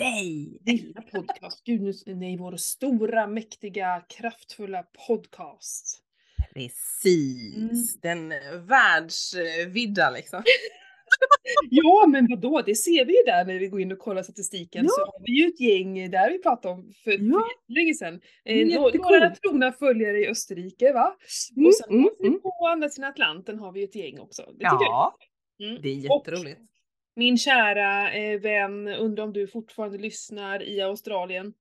Yay! Lilla podcast. Gud, nu, nej, vår stora, mäktiga, kraftfulla podcast. Precis, Mm. den eh, världsvida liksom. Ja, men vadå, det ser vi ju där när vi går in och kollar statistiken. Ja. Så har vi ju ett gäng, där vi pratade om för, Ja. för länge sedan. Eh, några trogna följare i Österrike, va? Mm, och sen mm, mm. på andra sidan Atlanten har vi ett gäng också. Det jag Ja, är mm. det är Och- jätteroligt. Min kära eh, vän, undrar om du fortfarande lyssnar i Australien?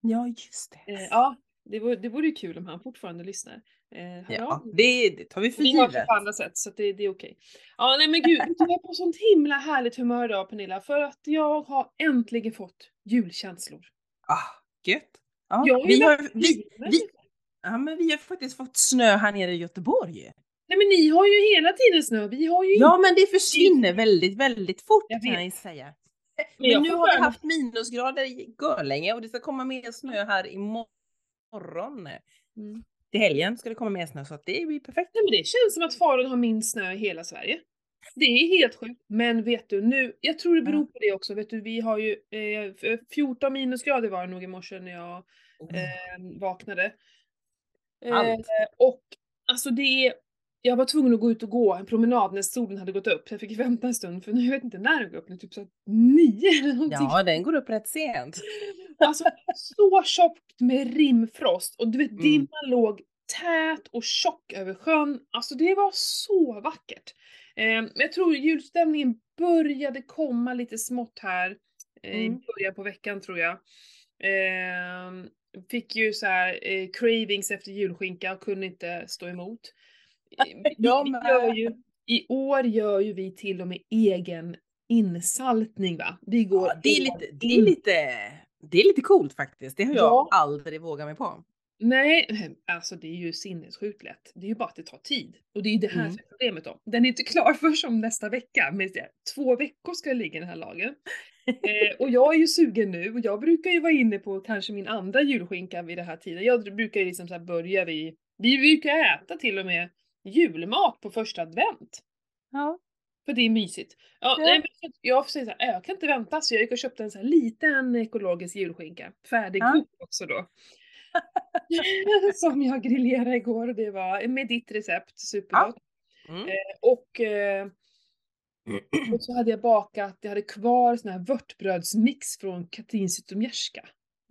Ja, just det. Eh, ja, det vore, det vore ju kul om han fortfarande lyssnar. Eh, Ja, det, det tar vi för Vi givet. på andra sätt så det, det är okej. Ja nej men gud, du, är på sånt himla härligt humör idag Pernilla för att jag har äntligen fått julkänslor. Ah, gött. Ja, vi, har, vi, vi, ja, men vi har faktiskt fått snö här nere i Göteborg. Nej men ni har ju hela tiden snö, vi har ju Ja, men det försvinner väldigt, väldigt fort Jag kan jag säga. Men Men nu har vi haft minusgrader i länge och det ska komma mer snö här imorgon. Mm. Till helgen ska det komma mer snö så att det blir perfekt. Nej men det känns som att Falun har minst snö i hela Sverige. Det är helt sjukt. Men vet du nu, jag tror det beror på det också. Vet du, vi har ju eh, f- 14 minusgrader var det nog i morse när jag eh, vaknade. Eh, Allt. och alltså det är, jag var tvungen att gå ut och gå en promenad när solen hade gått upp. Jag fick vänta en stund för nu jag vet inte när den går upp, nu typ så nio eller någonting. Ja, den går upp rätt sent. Alltså så tjockt med rimfrost och du vet Mm. dimman låg tät och tjock över sjön. Alltså det var så vackert. Eh, jag tror julstämningen började komma lite smått här eh, i Mm. början på veckan tror jag. Eh, fick ju så här eh, cravings efter julskinka och kunde inte stå emot. Med. gör ju, I år gör ju vi till och med egen insaltning va? Vi går Ja, det, är lite, det, är lite, det är lite coolt faktiskt. Det har jag Ja. aldrig vågat mig på. Nej, alltså det är ju sinnessjukt lätt. Det är ju bara att det tar tid. Och det är ju det här Mm. som är problemet då. Den är inte klar först om nästa vecka. Men två veckor ska jag ligga i den här lagen. eh, och jag är ju sugen nu och jag brukar ju vara inne på kanske min andra julskinka vid den här tiden. Jag brukar ju liksom så här börja vid, vi brukar äta till och med julmat på första advent. Ja. För det är mysigt. Ja, Ja. Nej, men jag säger så här, jag kan inte vänta så jag gick och köpte en så här liten ekologisk julskinka. Färdigkokt också då. Som jag grillerade igår och det var med ditt recept, supergott. Mm. Och, eh, och så hade jag bakat, jag hade kvar sån här vörtbrödsmix från Katrin Zytomierska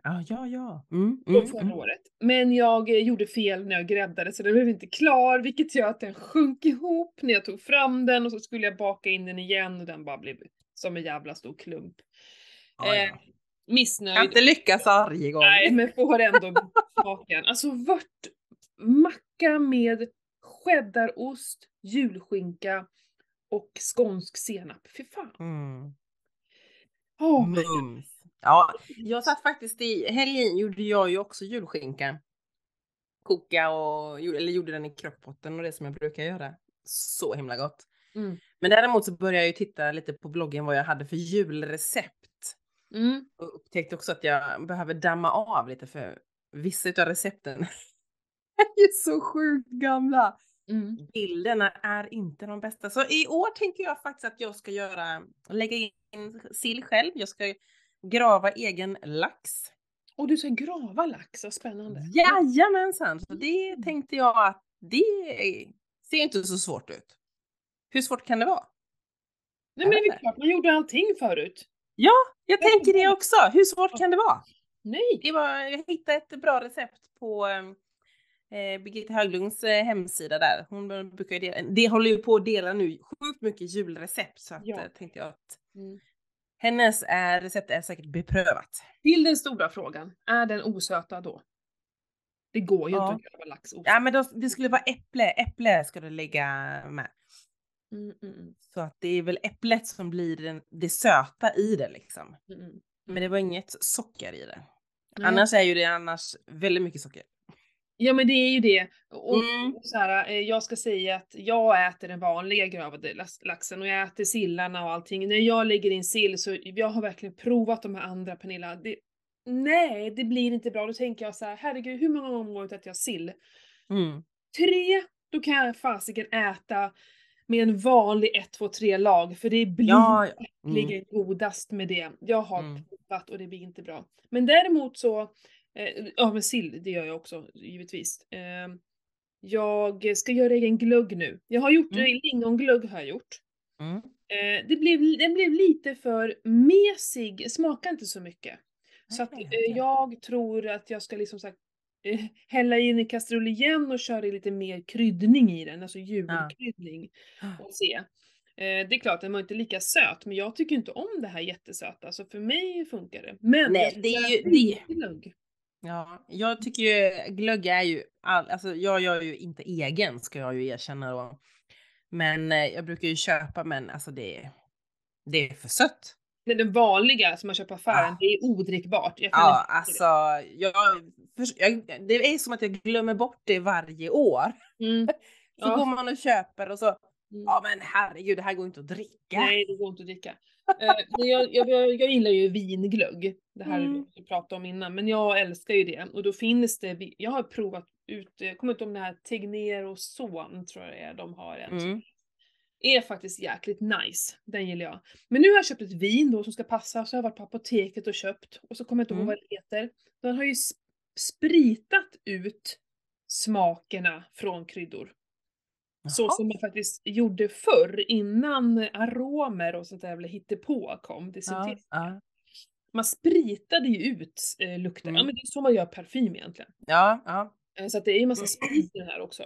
Ja, ja, ja. Mm, från mm, förra mm. året. Men jag eh, gjorde fel när jag gräddade så den blev inte klar vilket gör att den sjönk ihop när jag tog fram den och så skulle jag baka in den igen och den bara blev som en jävla stor klump. Ja, Eh. Missnöjd. Kan inte lyckas varje gång. Nej, men får ändå smaken. Alltså vört, macka med cheddarost, julskinka och skånsk senap. Fy fan. Mm. Åh, Mums. Ja, jag satt faktiskt i helgen gjorde jag ju också julskinka. Koka och eller gjorde den i krockpotten och det som jag brukar göra. Så himla gott. Mm. Men däremot så började jag ju titta lite på bloggen vad jag hade för julrecept. Mm. Och upptäckte också att jag behöver damma av lite för vissa utav recepten är ju så sjukt gamla. Mm. Bilderna är inte de bästa. Så i år tänker jag faktiskt att jag ska göra, lägga in sill själv. Jag ska grava egen lax. Och du ska grava lax, vad spännande. Jajamensan! Så det Mm. tänkte jag att det ser inte så svårt ut. Hur svårt kan det vara? Nej men det är klart, man gjorde allting förut. Ja, jag tänker det också. Hur svårt kan det vara? Nej. Det var, jag hittade ett bra recept på eh, Birgitta Höglunds eh, hemsida där. Hon brukar ju dela, det håller ju på att dela nu sjukt mycket julrecept så att Ja. eh, tänkte jag att Mm. Hennes är, recept är säkert beprövat. Till den stora frågan, är den osöta då? Det går ju Ja. inte att grava lax osöt. Ja men då, det skulle vara äpple, äpple ska du lägga med. Mm, mm, mm, Så att det är väl äpplet som blir den, det söta i det liksom. mm, mm. Men det var inget socker i det. Annars är ju det annars väldigt mycket socker. Ja men det är ju det. Och, Mm. så här, eh, jag ska säga att jag äter den vanliga gravade lax- laxen och jag äter sillarna och allting. När jag lägger in sill så jag har verkligen provat de här andra Pernilla. Det, nej, det blir inte bra. Då tänker jag så här, herregud hur många gånger om året äter jag sill? Mm. Tre, då kan jag fasiken äta med en vanlig 1, 2, 3 lag för det blir Ja, ja. verkligen godast med det. Jag har Mm. provat och det blir inte bra. Men däremot så, eh, ja men sill det gör jag också givetvis. Eh, jag ska göra egen glögg nu. Jag har gjort Mm. lingonglögg har jag gjort. Mm. Eh, det blev, den blev lite för mesig, smakar inte så mycket. Så att eh, jag tror att jag ska liksom sagt eh, hälla in i kastrull igen och köra lite mer kryddning i den, alltså julkryddning. Och se. Eh, det är klart, den var inte lika söt, men jag tycker inte om det här jättesöta, så för mig funkar det. Men Nej, det är ju- det- vinglögg. Ja, jag tycker ju glögg är ju, all, alltså jag gör ju inte egen ska jag ju erkänna då. Men eh, jag brukar ju köpa men alltså det, det är för sött. Men Den vanliga som man köper på affären, Ah. det är odrickbart. Jag Ja, alltså jag, jag, det är som att jag glömmer bort det varje år. Mm. Så Ja. går man och köper och så, Mm. ja men herregud det här går inte att dricka. Nej, det går inte att dricka. Eh, men jag, jag, jag, gillar ju vinglögg. Det här Mm. vi pratade om innan, men jag älskar ju det. Och då finns det, jag har provat ut, jag kommer inte ihåg om det här Tegner och Son tror jag det är, de har en. Mm. Är faktiskt jäkligt nice. Den gillar jag. Men nu har jag köpt ett vin då som ska passa, så har jag varit på apoteket och köpt. Och så kommer jag inte ihåg Mm. vad det heter. Den har ju sp- spritat ut smakerna från kryddor. Så som man faktiskt gjorde förr innan aromer och sånt där jävla hittepå kom. Ja, syntetiska. ja. Man spritade ju ut eh, lukten. Ja Mm. men det är så man gör parfym egentligen. ja, ja. Eh, Så att det är ju massa sprit i den här också.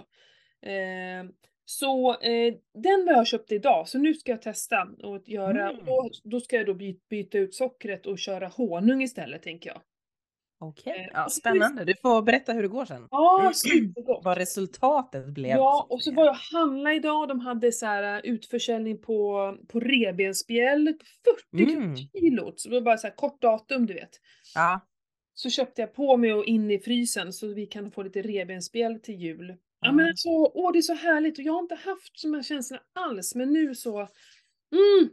Eh, så eh, den har jag köpt idag, så nu ska jag testa och göra, Mm. och då, då ska jag då by, byta ut sockret och köra honung istället tänker jag. Okej, Eh, ja, spännande. Du får berätta hur det går sen. Ja, supergott! Vad resultatet blev. Ja, och så var jag och handlade idag, de hade så här uh, utförsäljning på, på revbensspjäll, 40 Mm. kilot, så det var bara så här kort datum du vet. Ja. Så köpte jag på mig och in i frysen så vi kan få lite revbensspjäll till jul. Ja Ja. men alltså, åh det är så härligt och jag har inte haft de här känslorna alls men nu så, mm,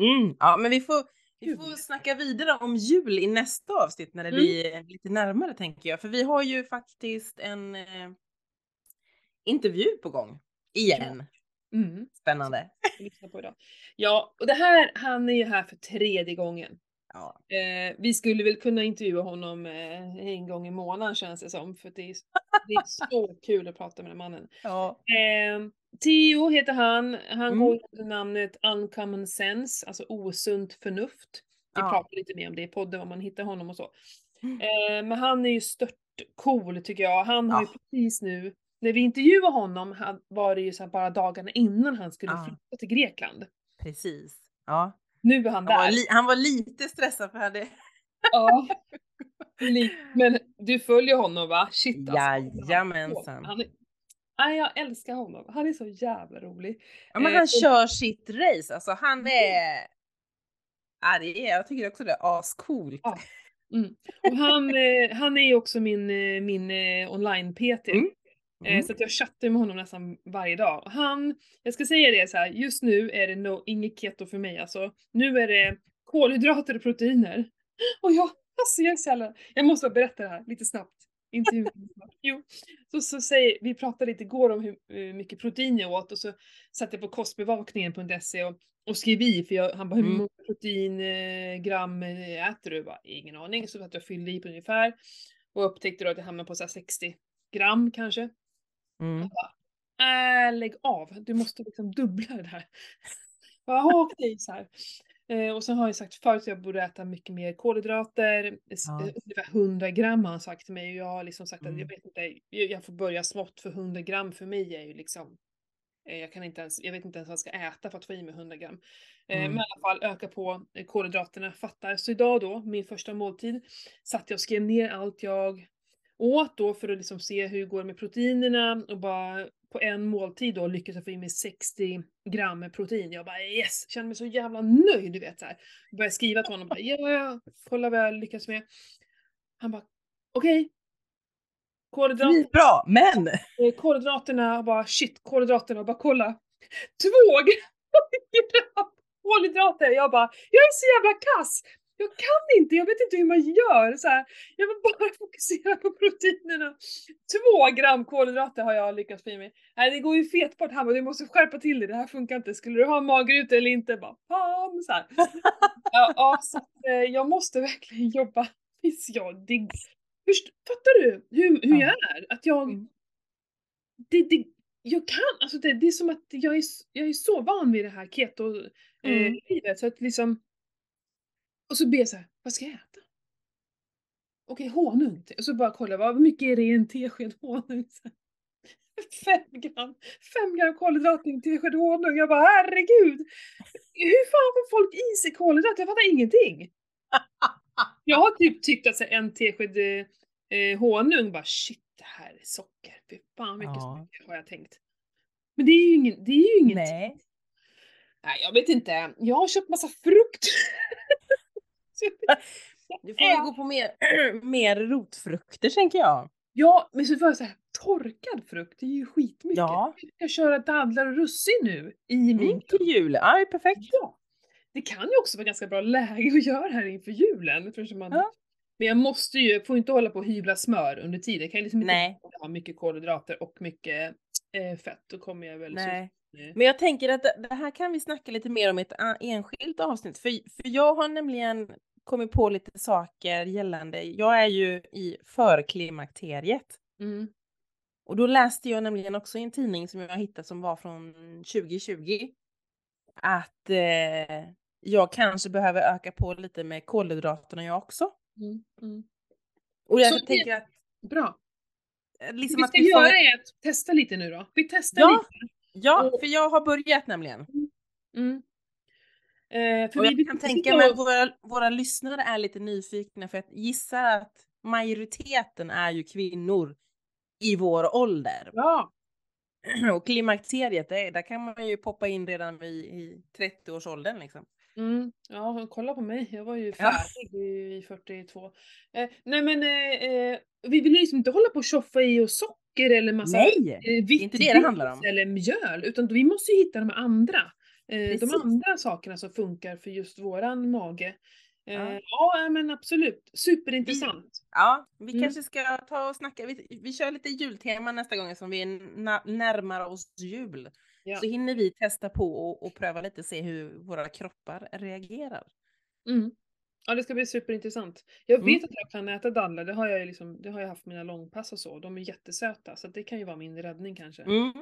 Mm. Ja, men vi får, vi får snacka vidare om jul i nästa avsnitt när det Mm. blir lite närmare tänker jag. För vi har ju faktiskt en eh, intervju på gång. Igen. mm, Spännande. Ja, och det här, han är ju här för tredje gången. Ja. Eh, vi skulle väl kunna intervjua honom eh, en gång i månaden känns det som, för det är, det är så kul att prata med den mannen. ja. Eh, Theo heter han, han Mm. går under namnet Uncommon Sense, alltså osunt förnuft. Vi Ja. pratar lite mer om det i podden, om man hittar honom och så. Mm. Eh, men han är ju stört cool tycker jag. Han har ju precis nu, när vi intervjuade honom var det ju så bara dagarna innan han skulle flytta till Grekland. Precis. Ja. Nu är han Han, där. var li- han var lite stressad för det. Ja. Men du följer honom va? Shit alltså. Jajamensan. Han är... Nej, jag älskar honom. Han är så jävla rolig. Ja, men Eh, han och- kör sitt race. Alltså han är... Ja, det är, jag tycker också det är ascoolt. Ja. Mm. Och han, eh, han är ju också min, eh, min eh, online-PT. Mm. Eh, Mm. så att jag chattar med honom nästan varje dag. Och Han, jag ska säga det så här, just nu är det no, inget keto för mig alltså. Nu är det kolhydrater och proteiner. Och jag, alltså jag är så jävla, jag måste bara berätta det här lite snabbt. Intervjun. Jo, så, så säger, vi pratade lite igår om hur eh, mycket protein jag åt och så satte jag på kostbevakningen.se och, och skrev i för jag, han bara hur Mm. många proteingram eh, äter du? Jag bara, ingen aning. Så att jag fyllde i på ungefär och upptäckte då att jag hamnade på så här 60 gram kanske. Mm. Äh, lägg av, du måste liksom dubbla det här. Jaha okej så här. Eh, och sen har jag sagt förut att jag borde äta mycket mer kolhydrater, Ja. eh, ungefär 100 gram har han sagt till mig och jag har liksom sagt att Mm. jag vet inte, jag får börja smått för 100 gram för mig är ju liksom eh, jag kan inte ens, jag vet inte ens vad jag ska äta för att få i mig 100 gram. Eh, Mm. Men i alla fall öka på eh, kolhydraterna, fattar. Så idag då, min första måltid, satt jag och skrev ner allt jag åt då för att liksom se hur det går med proteinerna och bara på en måltid då lyckades jag få i mig 60 gram protein. Jag bara yes, kände mig så jävla nöjd du vet så här. Började skriva till honom bara ja, ja, kolla vad jag lyckas med. Han bara okej. Kolhydrater, Bra, men! eh, kolhydraterna, bara shit, kolhydraterna, bara kolla. Två gram kolhydrater! Jag bara, jag är så jävla kass! Jag kan inte, jag vet inte hur man gör. Så här, jag vill bara fokusera på proteinerna. Två gram kolhydrater har jag lyckats få i mig. Nej, det går ju fet bort. Han bara, du måste skärpa till dig, det här funkar inte. Skulle du ha magruta eller inte? Bara, fan, så här. Ja, ja, så att, eh, jag måste verkligen jobba. Visst, jag, först, fattar du hur, hur Ja. jag är? Att jag, Mm. det, det, jag kan, alltså det, det är som att jag är, jag är så van vid det här keto-livet Mm. så att liksom och så ber jag såhär, vad ska jag äta? Okej, honung. Och så bara kolla, vad mycket är det i en tesked honung? Så här, Fem gram, fem gram kolhydrater i en tesked honung. Jag bara herregud! Hur fan får folk i sig kolhydrater? Jag fattar ingenting. Jag har typ tyckt att så här, en tesked eh, eh, honung bara shit, det här är socker. Fy fan mycket Ja. socker har jag tänkt. Men det är ju ingen, det är ju inget. Nej. Nej, jag vet inte. Jag har köpt massa frukt. Du får väl gå på mer, mer rotfrukter tänker jag. Ja, men så var jag så här, torkad frukt, det är ju skitmycket. Ja. Jag ska köra dadlar och russin nu i min Mm, till jul. Ja, perfekt. Ja. Det kan ju också vara ganska bra läge att göra här inför julen. Eftersom man... Ja. Men jag måste ju, får inte hålla på och hyvla smör under tiden. Jag kan ju liksom inte Nej. ha mycket kolhydrater och mycket eh, fett. Då kommer jag väl... Nej. Eh, Men jag tänker att det här kan vi snacka lite mer om i ett a- enskilt avsnitt. För, för jag har nämligen kommit på lite saker gällande, jag är ju i förklimakteriet. mm. Och då läste jag nämligen också i en tidning som jag hittade som var från 2020 att eh, jag kanske behöver öka på lite med kolhydraterna jag också. Mm. Mm. Och Så jag det- tänker att Bra. eh, Det liksom vi att ska vi får... göra är att testa lite nu då. Vi testar Ja. lite. Ja, och- för jag har börjat nämligen. Mm. Eh, för vi, kan tänka mig att våra, våra lyssnare är lite nyfikna för jag gissar att majoriteten är ju kvinnor i vår ålder. Ja. Och klimakteriet, där kan man ju poppa in redan vid, i 30-årsåldern liksom. Mm, ja, kolla på mig. Jag var ju Ja. färdig i 42. Eh, nej men eh, eh, vi vill liksom inte hålla på och tjoffa i oss socker eller massa Nej! eh, vitt inte det det handlar om. eller mjöl, utan vi måste ju hitta de andra. Eh, de Precis. andra sakerna som funkar för just våran mage. Eh, Ja. ja. men absolut. Superintressant. Ja, vi Mm. kanske ska ta och snacka, vi, vi kör lite jultema nästa gång som vi na- närmar oss jul. Ja. Så hinner vi testa på och, och pröva lite, se hur våra kroppar reagerar. Mm. Ja, det ska bli superintressant. Jag vet Mm. att jag kan äta dadlar, det har jag liksom, det har jag haft mina långpass och så. De är jättesöta, så det kan ju vara min räddning kanske. Mm.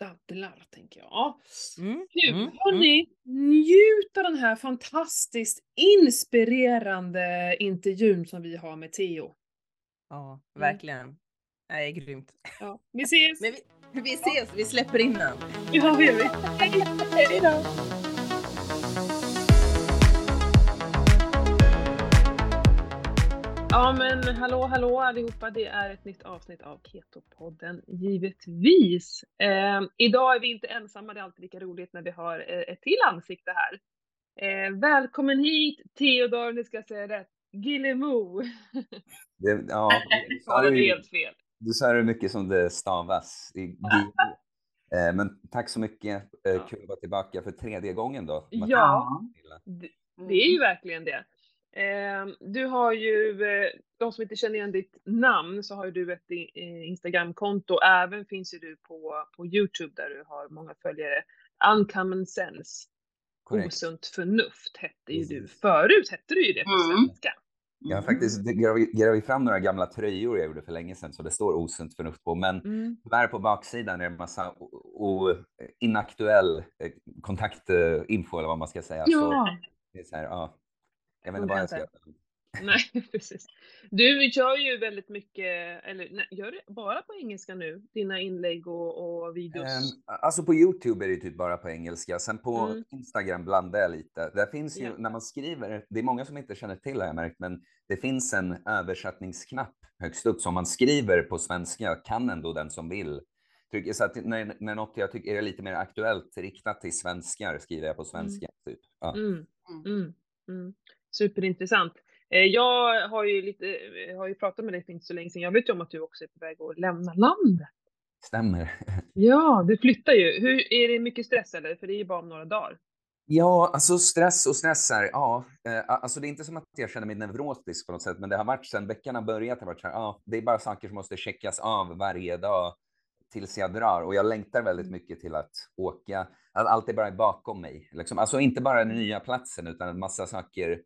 Dadlar, tänker jag. Ja. Mm. Nu, Mm. hörni, njut av den här fantastiskt inspirerande intervjun som vi har med Theo. Ja, Mm. verkligen. Det är grymt. Ja, vi ses! Men vi, vi ses, vi släpper innan. Ja, det gör vi. Hej då! Ja men hallå hallå allihopa, det är ett nytt avsnitt av Keto-podden givetvis. Eh, idag är vi inte ensamma, det är alltid lika roligt när vi har eh, ett till ansikte här. Eh, välkommen hit Theodor, nu ska jag säga rätt, Gillemo. Det, ja, sa det helt fel. du sa det mycket som det stavas. I. Eh, Men tack så mycket. Eh. Kul att vara tillbaka för tredje gången då. Ja. Det, det är ju verkligen det. Eh, du har ju, eh, de som inte känner igen ditt namn, så har ju du ett eh, Instagramkonto. Även finns ju du på, på Youtube där du har många följare. Uncommon sense. Korrekt. Osunt förnuft hette ju du. Förut hette du ju det på Mm. svenska. Jag har faktiskt grävt fram några gamla tröjor jag gjorde för länge sedan så det står osunt förnuft på. Men Mm. tyvärr på baksidan är det en massa o- o- inaktuell eh, kontaktinfo eller vad man ska säga. Så Ja, det är så här, ja. Jag vet inte vad jag ska nej precis. Du gör ju väldigt mycket, eller nej, gör du bara på engelska nu? Dina inlägg och, och videos? Ehm, alltså på Youtube är det typ bara på engelska. Sen på Mm. Instagram blandar jag lite. Där finns ju, Ja. när man skriver, det är många som inte känner till har jag märkt, men det finns en översättningsknapp högst upp. Så om man skriver på svenska kan ändå den som vill. Så att när, när något jag tycker är lite mer aktuellt riktat till svenskar skriver jag på svenska. Typ. Ja. Mm. Mm. Mm. Superintressant. Eh, Jag har ju, lite, eh, har ju pratat med dig för inte så länge sedan. Jag vet ju om att du också är på väg att lämna landet. Stämmer. Ja, du flyttar ju. Hur, är det mycket stress eller? För det är ju bara om några dagar. Ja, alltså stress och stressar. Ja, eh, alltså det är inte som att jag känner mig neurotisk på något sätt, men det har varit sedan veckan har börjat. Det, har varit så här, ja, det är bara saker som måste checkas av varje dag tills jag drar och jag längtar väldigt mycket till att åka. Att allt är bara bakom mig. Liksom. Alltså inte bara den nya platsen utan en massa saker.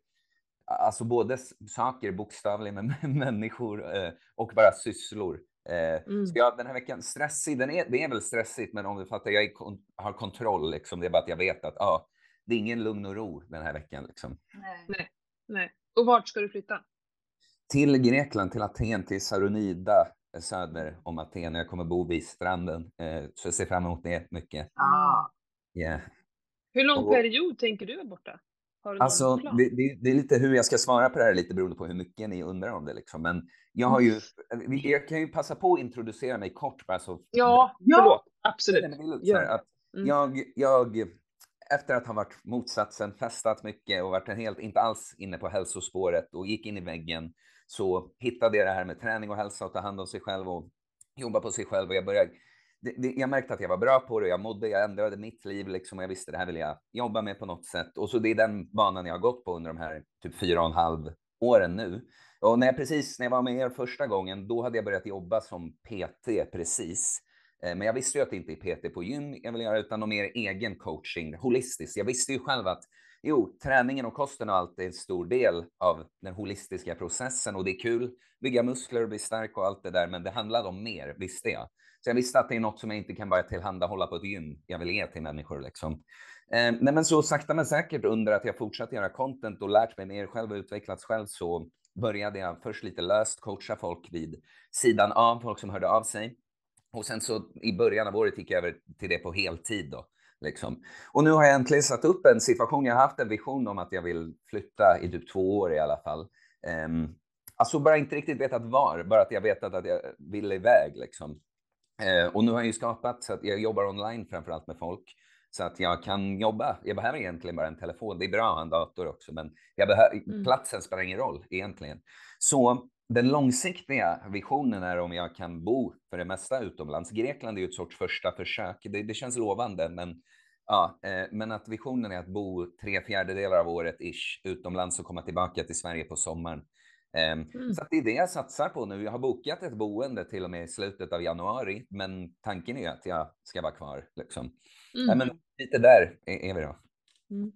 Alltså både saker bokstavligen med människor eh, och bara sysslor. Eh, mm. Så jag, den här veckan, stressig, den är, det är väl stressigt, men om du fattar, jag kon, har kontroll. Liksom. Det är bara att jag vet att ah, det är ingen lugn och ro den här veckan. Liksom. Nej. Nej. Nej. Och vart ska du flytta? Till Grekland, till Aten, till Saronida söder om Aten. Jag kommer bo vid stranden, eh, så jag ser fram emot det mycket. Ah. Yeah. Hur lång och, period tänker du vara borta? Alltså, det, det, det, är lite hur jag ska svara på det här, lite beroende på hur mycket ni undrar om det. Liksom. Men jag har ju, jag kan ju passa på att introducera mig kort. Bara så, ja, förlåt. Absolut. Ja. Att mm. jag, jag, efter att ha varit motsatsen, festat mycket och varit helt, inte alls inne på hälsospåret och gick in i väggen, så hittade jag det här med träning och hälsa och ta hand om sig själv och jobba på sig själv. Och jag började det, det, jag märkte att jag var bra på det, jag mådde, jag ändrade mitt liv liksom och jag visste det här vill jag jobba med på något sätt. Och så det är den banan jag har gått på under de här typ fyra och en halv åren nu. Och när jag precis, när jag var med er första gången, då hade jag börjat jobba som PT precis. Eh, men jag visste ju att det inte är PT på gym jag vill göra, utan någon mer egen coaching, holistiskt. Jag visste ju själv att jo, träningen och kosten och allt är en stor del av den holistiska processen och det är kul, bygga muskler och bli stark och allt det där, men det handlade om mer, visste jag. Så jag visste att det är något som jag inte kan bara tillhandahålla på ett gym. Jag vill ge till människor liksom. Eh, nej, men så sakta men säkert under att jag fortsatt göra content och lärt mig mer själv och utvecklats själv så började jag först lite löst coacha folk vid sidan av, folk som hörde av sig. Och sen så i början av året gick jag över till det på heltid då. Liksom. Och nu har jag äntligen satt upp en situation, jag har haft en vision om att jag vill flytta i typ två år i alla fall. Um, alltså bara inte riktigt vetat var, bara att jag vetat att jag vill iväg liksom. Uh, och nu har jag ju skapat så att jag jobbar online framför allt med folk så att jag kan jobba. Jag behöver egentligen bara en telefon. Det är bra att ha en dator också, men jag behöver, mm. platsen spelar ingen roll egentligen. Så den långsiktiga visionen är om jag kan bo för det mesta utomlands. Grekland är ju ett sorts första försök. Det, det känns lovande, men, ja, eh, men att visionen är att bo tre fjärdedelar av året ish utomlands och komma tillbaka till Sverige på sommaren. Eh, mm. Så det är det jag satsar på nu. Jag har bokat ett boende till och med i slutet av januari, men tanken är att jag ska vara kvar. Liksom. Mm. men lite där är, är vi då. Mm.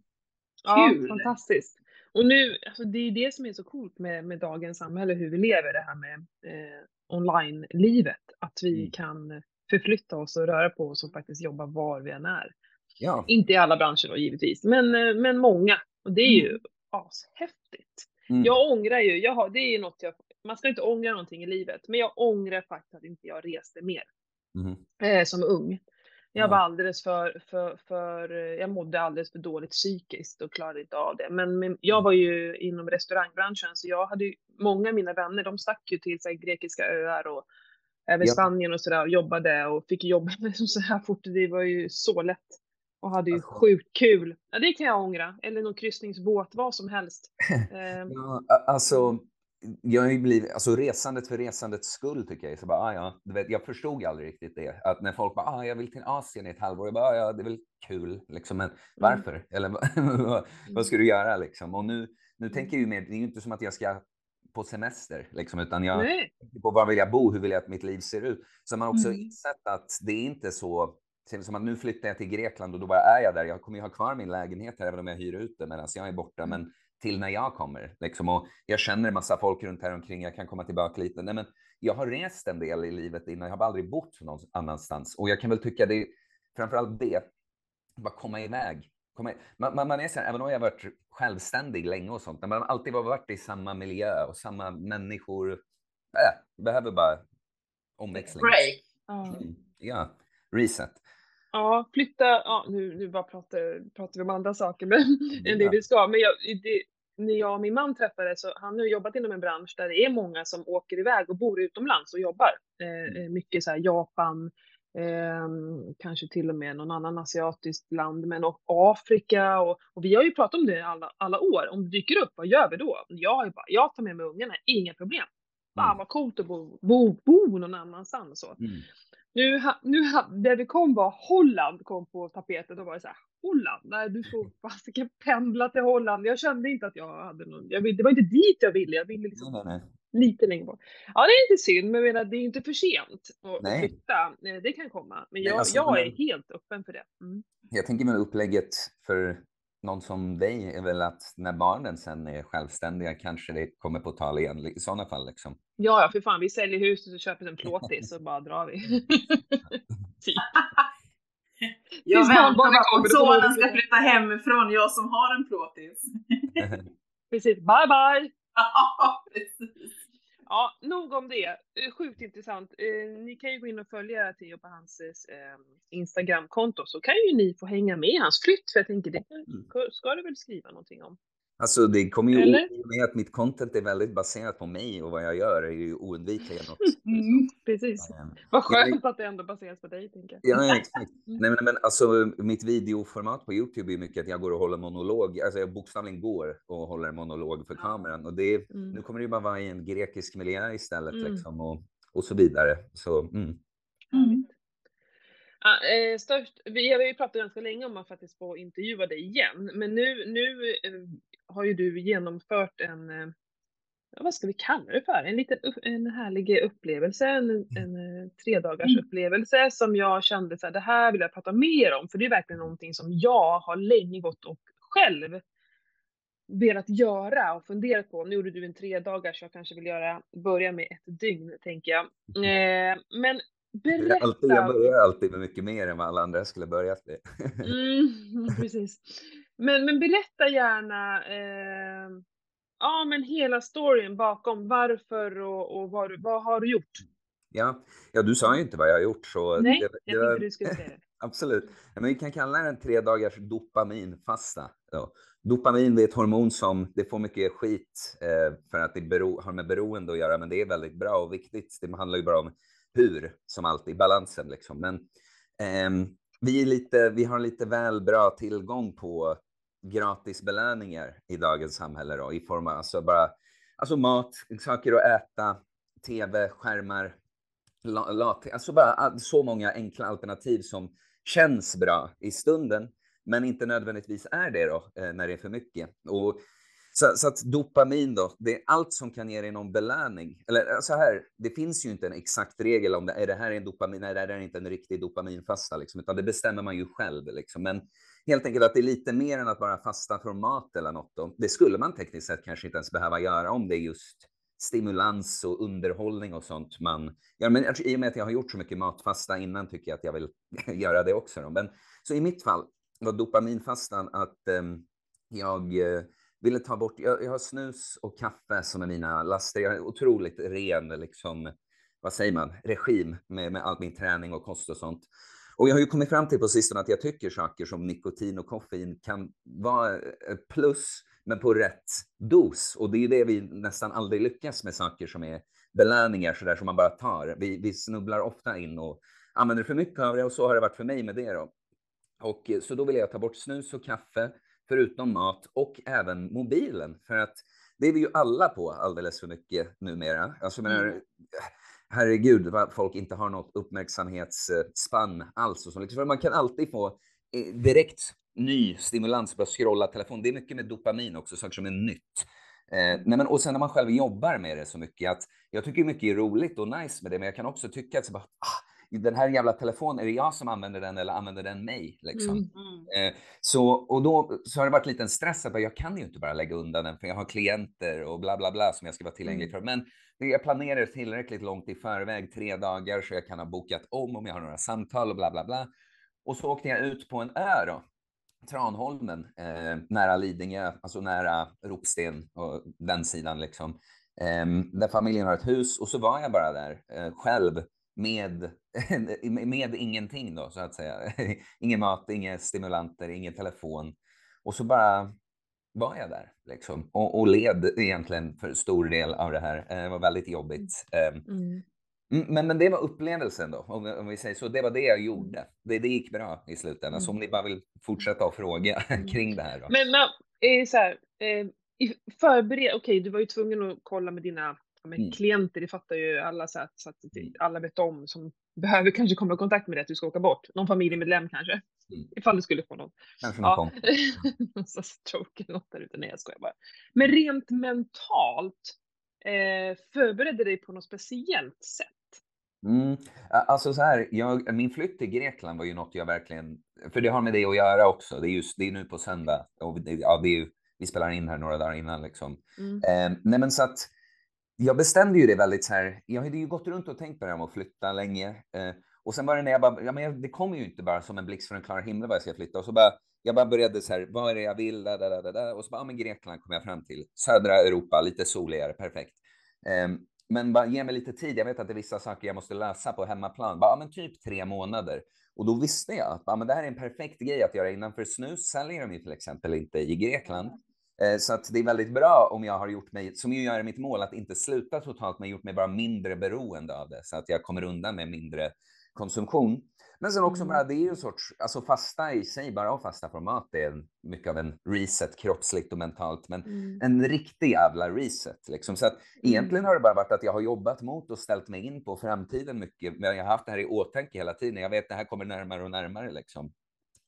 Ja, Kul. fantastiskt. Och nu, alltså det är det som är så coolt med, med dagens samhälle, hur vi lever det här med eh, online-livet. Att vi mm. kan förflytta oss och röra på oss och faktiskt jobba var vi än är. Ja. Inte i alla branscher då givetvis, men, eh, men många. Och det är ju mm. ashäftigt. Mm. Jag ångrar ju, jag har, det är något jag, man ska inte ångra någonting i livet, men jag ångrar faktiskt att inte jag reste mer. Mm. Eh, som ung. Jag var alldeles för, för, för, jag mådde alldeles för dåligt psykiskt och klarade inte av det. Men, men jag mm. var ju inom restaurangbranschen så jag hade ju, många av mina vänner de stack ju till sig grekiska öar och även ja. Spanien och sådär och jobbade och fick jobba så här fort. Det var ju så lätt och hade ju alltså. sjukt kul. Ja, det kan jag ångra. Eller någon kryssningsbåt, vad som helst. Ehm. ja, alltså jag har ju blivit, alltså resandet för resandets skull tycker jag. Så bara, ah, ja, du vet, jag förstod aldrig riktigt det. Att när folk bara, ah, jag vill till Asien i ett halvår. Jag bara, ah, ja, det är väl kul, liksom, men mm. varför? Mm. Eller vad, vad ska du göra liksom? Och nu, nu mm. tänker jag ju mer, det är ju inte som att jag ska på semester, liksom, utan jag tänker på var vill jag bo, hur vill jag att mitt liv ser ut? Så man har också mm. insett att det är inte så, som att nu flyttar jag till Grekland och då bara är jag där. Jag kommer ju ha kvar min lägenhet här, även om jag hyr ut den medan jag är borta. Mm. Men till när jag kommer. Liksom. Och jag känner en massa folk runt här omkring. Jag kan komma tillbaka lite. Nej, men jag har rest en del i livet innan. Jag har aldrig bott någon annanstans. Och jag kan väl tycka det är framförallt det. Bara komma iväg. Komma, man, man, man är så här, även om jag har varit självständig länge och sånt, men man har alltid varit i samma miljö och samma människor. Äh, behöver bara omväxling. Break. Mm, ja, reset. Ja, flytta, ja, nu, nu bara pratar, pratar vi om andra saker men, än det vi ska. Men jag, det, när jag och min man träffades så han har jobbat inom en bransch där det är många som åker iväg och bor utomlands och jobbar. Eh, mm. Eh, mycket så här Japan, eh, kanske till och med någon annan asiatiskt land, men och Afrika och, och vi har ju pratat om det alla, alla år. Om det dyker upp, vad gör vi då? Jag, har ju bara, jag tar med mig ungarna, inga problem. Fan mm. vad coolt att bo, bo, bo någon annanstans. Så. Mm. Nu, nu det vi kom var Holland kom på tapeten och var det så här, Holland? Nej, du får fasiken pendla till Holland. Jag kände inte att jag hade någon, jag vill, det var inte dit jag ville, jag ville liksom Nej, nej, lite längre bort. Ja, det är inte synd, men jag menar, det är inte för sent att, Nej. flytta. Eh, Det kan komma, men Nej, jag, alltså, jag är men- helt öppen för det. Mm. Jag tänker med upplägget för någon som dig är väl att när barnen sen är självständiga kanske det kommer på tal igen i sådana fall liksom. Ja, ja, för fan, vi säljer huset och köper en plåtis och bara drar vi. typ. Jag väntar bara på att sonen ska flytta. flytta hemifrån, jag som har en plåtis. Precis, bye bye! Ja, precis. Ja, nog om det. Eh, Sjukt intressant. Eh, Ni kan ju gå in och följa Theo på hans eh, Instagramkonto så kan ju ni få hänga med i hans flytt för jag tänker det ska du väl skriva någonting om? Alltså det kommer ju med att mitt content är väldigt baserat på mig och vad jag gör är ju oundvikligen något. Mm, precis. Eh, Vad skönt att det ändå baseras på dig tänker jag. Ja, exakt. Mm. Nej, men, men alltså mitt videoformat på Youtube är mycket att jag går och håller monolog. Alltså jag bokstavligen går och håller monolog för kameran. Och det, Mm. nu kommer det ju bara vara i en grekisk miljö istället Mm. liksom och, och så vidare. Så mm. Härligt. Ja, eh, störst, vi har ju pratat ganska länge om att faktiskt få intervjua dig igen, men nu, nu eh, har ju du genomfört en, eh, vad ska vi kalla det för, en liten en härlig upplevelse, en, en eh, tre dagars upplevelse som jag kände så här, det här vill jag prata mer om, för det är verkligen någonting som jag har länge gått och själv velat göra och funderat på. Nu gjorde du en tre dagars, jag kanske vill göra, börja med ett dygn tänker jag. Eh, men jag, berätta. alltid, jag börjar alltid med mycket mer än vad alla andra skulle börjat med. Mm, precis. Men, men berätta gärna eh, ja, men hela storyn bakom varför och, och vad, vad har du gjort? ja, ja, du sa ju inte vad jag har gjort så Nej, det, jag det, tänkte du skulle säga det. Absolut. Men vi kan kalla det en tre dagars dopaminfasta. då. Dopamin är ett hormon som det får mycket skit eh, för att det bero, har med beroende att göra, men det är väldigt bra och viktigt. Det handlar ju bara om hur, som alltid, balansen liksom. Men ehm, vi, är lite, vi har lite väl bra tillgång på gratisbelöningar i dagens samhälle då, i form av alltså bara alltså mat, saker att äta, tv, skärmar, lat, alltså bara så många enkla alternativ som känns bra i stunden, men inte nödvändigtvis är det då eh, när det är för mycket. Och så, så att dopamin då, det är allt som kan ge dig någon belöning. Eller eh, så här, det finns ju inte en exakt regel om det är det här en dopamin, nej det här är inte en riktig dopaminfasta, liksom, utan det bestämmer man ju själv. Liksom. Men helt enkelt att det är lite mer än att bara fasta från mat eller något. Då. Det skulle man tekniskt sett kanske inte ens behöva göra om det är just stimulans och underhållning och sånt man Ja, men i och med att jag har gjort så mycket matfasta innan tycker jag att jag vill göra det också. Då. Men, så i mitt fall var dopaminfastan att eh, jag eh, ville ta bort, jag, jag har snus och kaffe som är mina laster. Jag har en otroligt ren, liksom, vad säger man, regim med, med all min träning och kost och sånt. Och jag har ju kommit fram till på sistone att jag tycker saker som nikotin och koffein kan vara eh, plus, men på rätt dos. Och det är ju det vi nästan aldrig lyckas med saker som är belöningar sådär som man bara tar. Vi, vi snubblar ofta in och använder för mycket av det och så har det varit för mig med det då. Och eh, så då vill jag ta bort snus och kaffe förutom mat och även mobilen för att det är vi ju alla på alldeles för mycket numera. Alltså jag menar, herregud vad folk inte har något uppmärksamhetsspann alls. Och så. Liksom, för man kan alltid få eh, direkt ny stimulans på att scrolla telefon. Det är mycket med dopamin också, saker som är nytt. Eh, nej men, och sen när man själv jobbar med det så mycket att jag tycker mycket är roligt och nice med det, men jag kan också tycka att så bara, ah, den här jävla telefonen, är det jag som använder den eller använder den mig? Liksom. Mm. Mm. Eh, så, och då så har det varit lite en stress att jag kan ju inte bara lägga undan den för jag har klienter och bla bla bla som jag ska vara tillgänglig för. Men jag planerar tillräckligt långt i förväg, tre dagar, så jag kan ha bokat om om jag har några samtal och bla bla bla. Och så åkte jag ut på en ö då, Tranholmen, eh, nära Lidingö, alltså nära Ropsten och den sidan liksom. Eh, där familjen har ett hus och så var jag bara där eh, själv med, med ingenting då så att säga. Ingen mat, inga stimulanter, ingen telefon. Och så bara var jag där liksom och, och led egentligen för stor del av det här. Eh, Det var väldigt jobbigt. Mm. Mm, Men, men det var upplevelsen då, om, om vi säger så. Det var det jag gjorde. Det, det gick bra i slutändan. Så om ni bara vill fortsätta att fråga kring det här då. Men, men eh, så här, eh, förbered, okej du var ju tvungen att kolla med dina men Mm. klienter, det fattar ju alla så att, så att det, Mm. alla vet om som behöver kanske komma i kontakt med dig att du ska åka bort. Någon familjemedlem kanske. Mm. Ifall du skulle få någon. Kanske någon Ja. Någon stroke eller något där ute. Nej jag skojar bara. Men rent mentalt, eh, förberedde dig på något speciellt sätt? Mm. Alltså så här, jag, min flytt till Grekland var ju något jag verkligen, för det har med det att göra också. Det är just, det är nu på söndag och det, ja, det är ju, vi spelar in här några dagar innan liksom. Mm. Eh, nej men så att jag bestämde ju det väldigt så här, jag hade ju gått runt och tänkt på det här med att flytta länge. Eh, och sen var det när jag bara, ja men det kommer ju inte bara som en blixt från en klar himmel vad jag ska flytta. Och så bara, jag bara började så här, vad är det jag vill, da, da, da, da, da. och så bara, ja men Grekland kom jag fram till. Södra Europa, lite soligare, perfekt. Eh, men bara ge mig lite tid, jag vet att det är vissa saker jag måste lösa på hemmaplan. Bara, ja men typ tre månader. Och då visste jag att ja, men det här är en perfekt grej att göra innanför snus säljer de ju till exempel inte i Grekland. Eh, Så att det är väldigt bra om jag har gjort mig, som ju är mitt mål, att inte sluta totalt, men gjort mig bara mindre beroende av det, så att jag kommer undan med mindre konsumtion. Men sen också Mm. bara, det är ju en sorts, alltså fasta i sig, bara att fasta från mat, det är mycket av en reset kroppsligt och mentalt, men Mm. en riktig jävla reset. Liksom. Så att egentligen har det bara varit att jag har jobbat mot och ställt mig in på framtiden mycket, men jag har haft det här i åtanke hela tiden. Jag vet att det här kommer närmare och närmare liksom.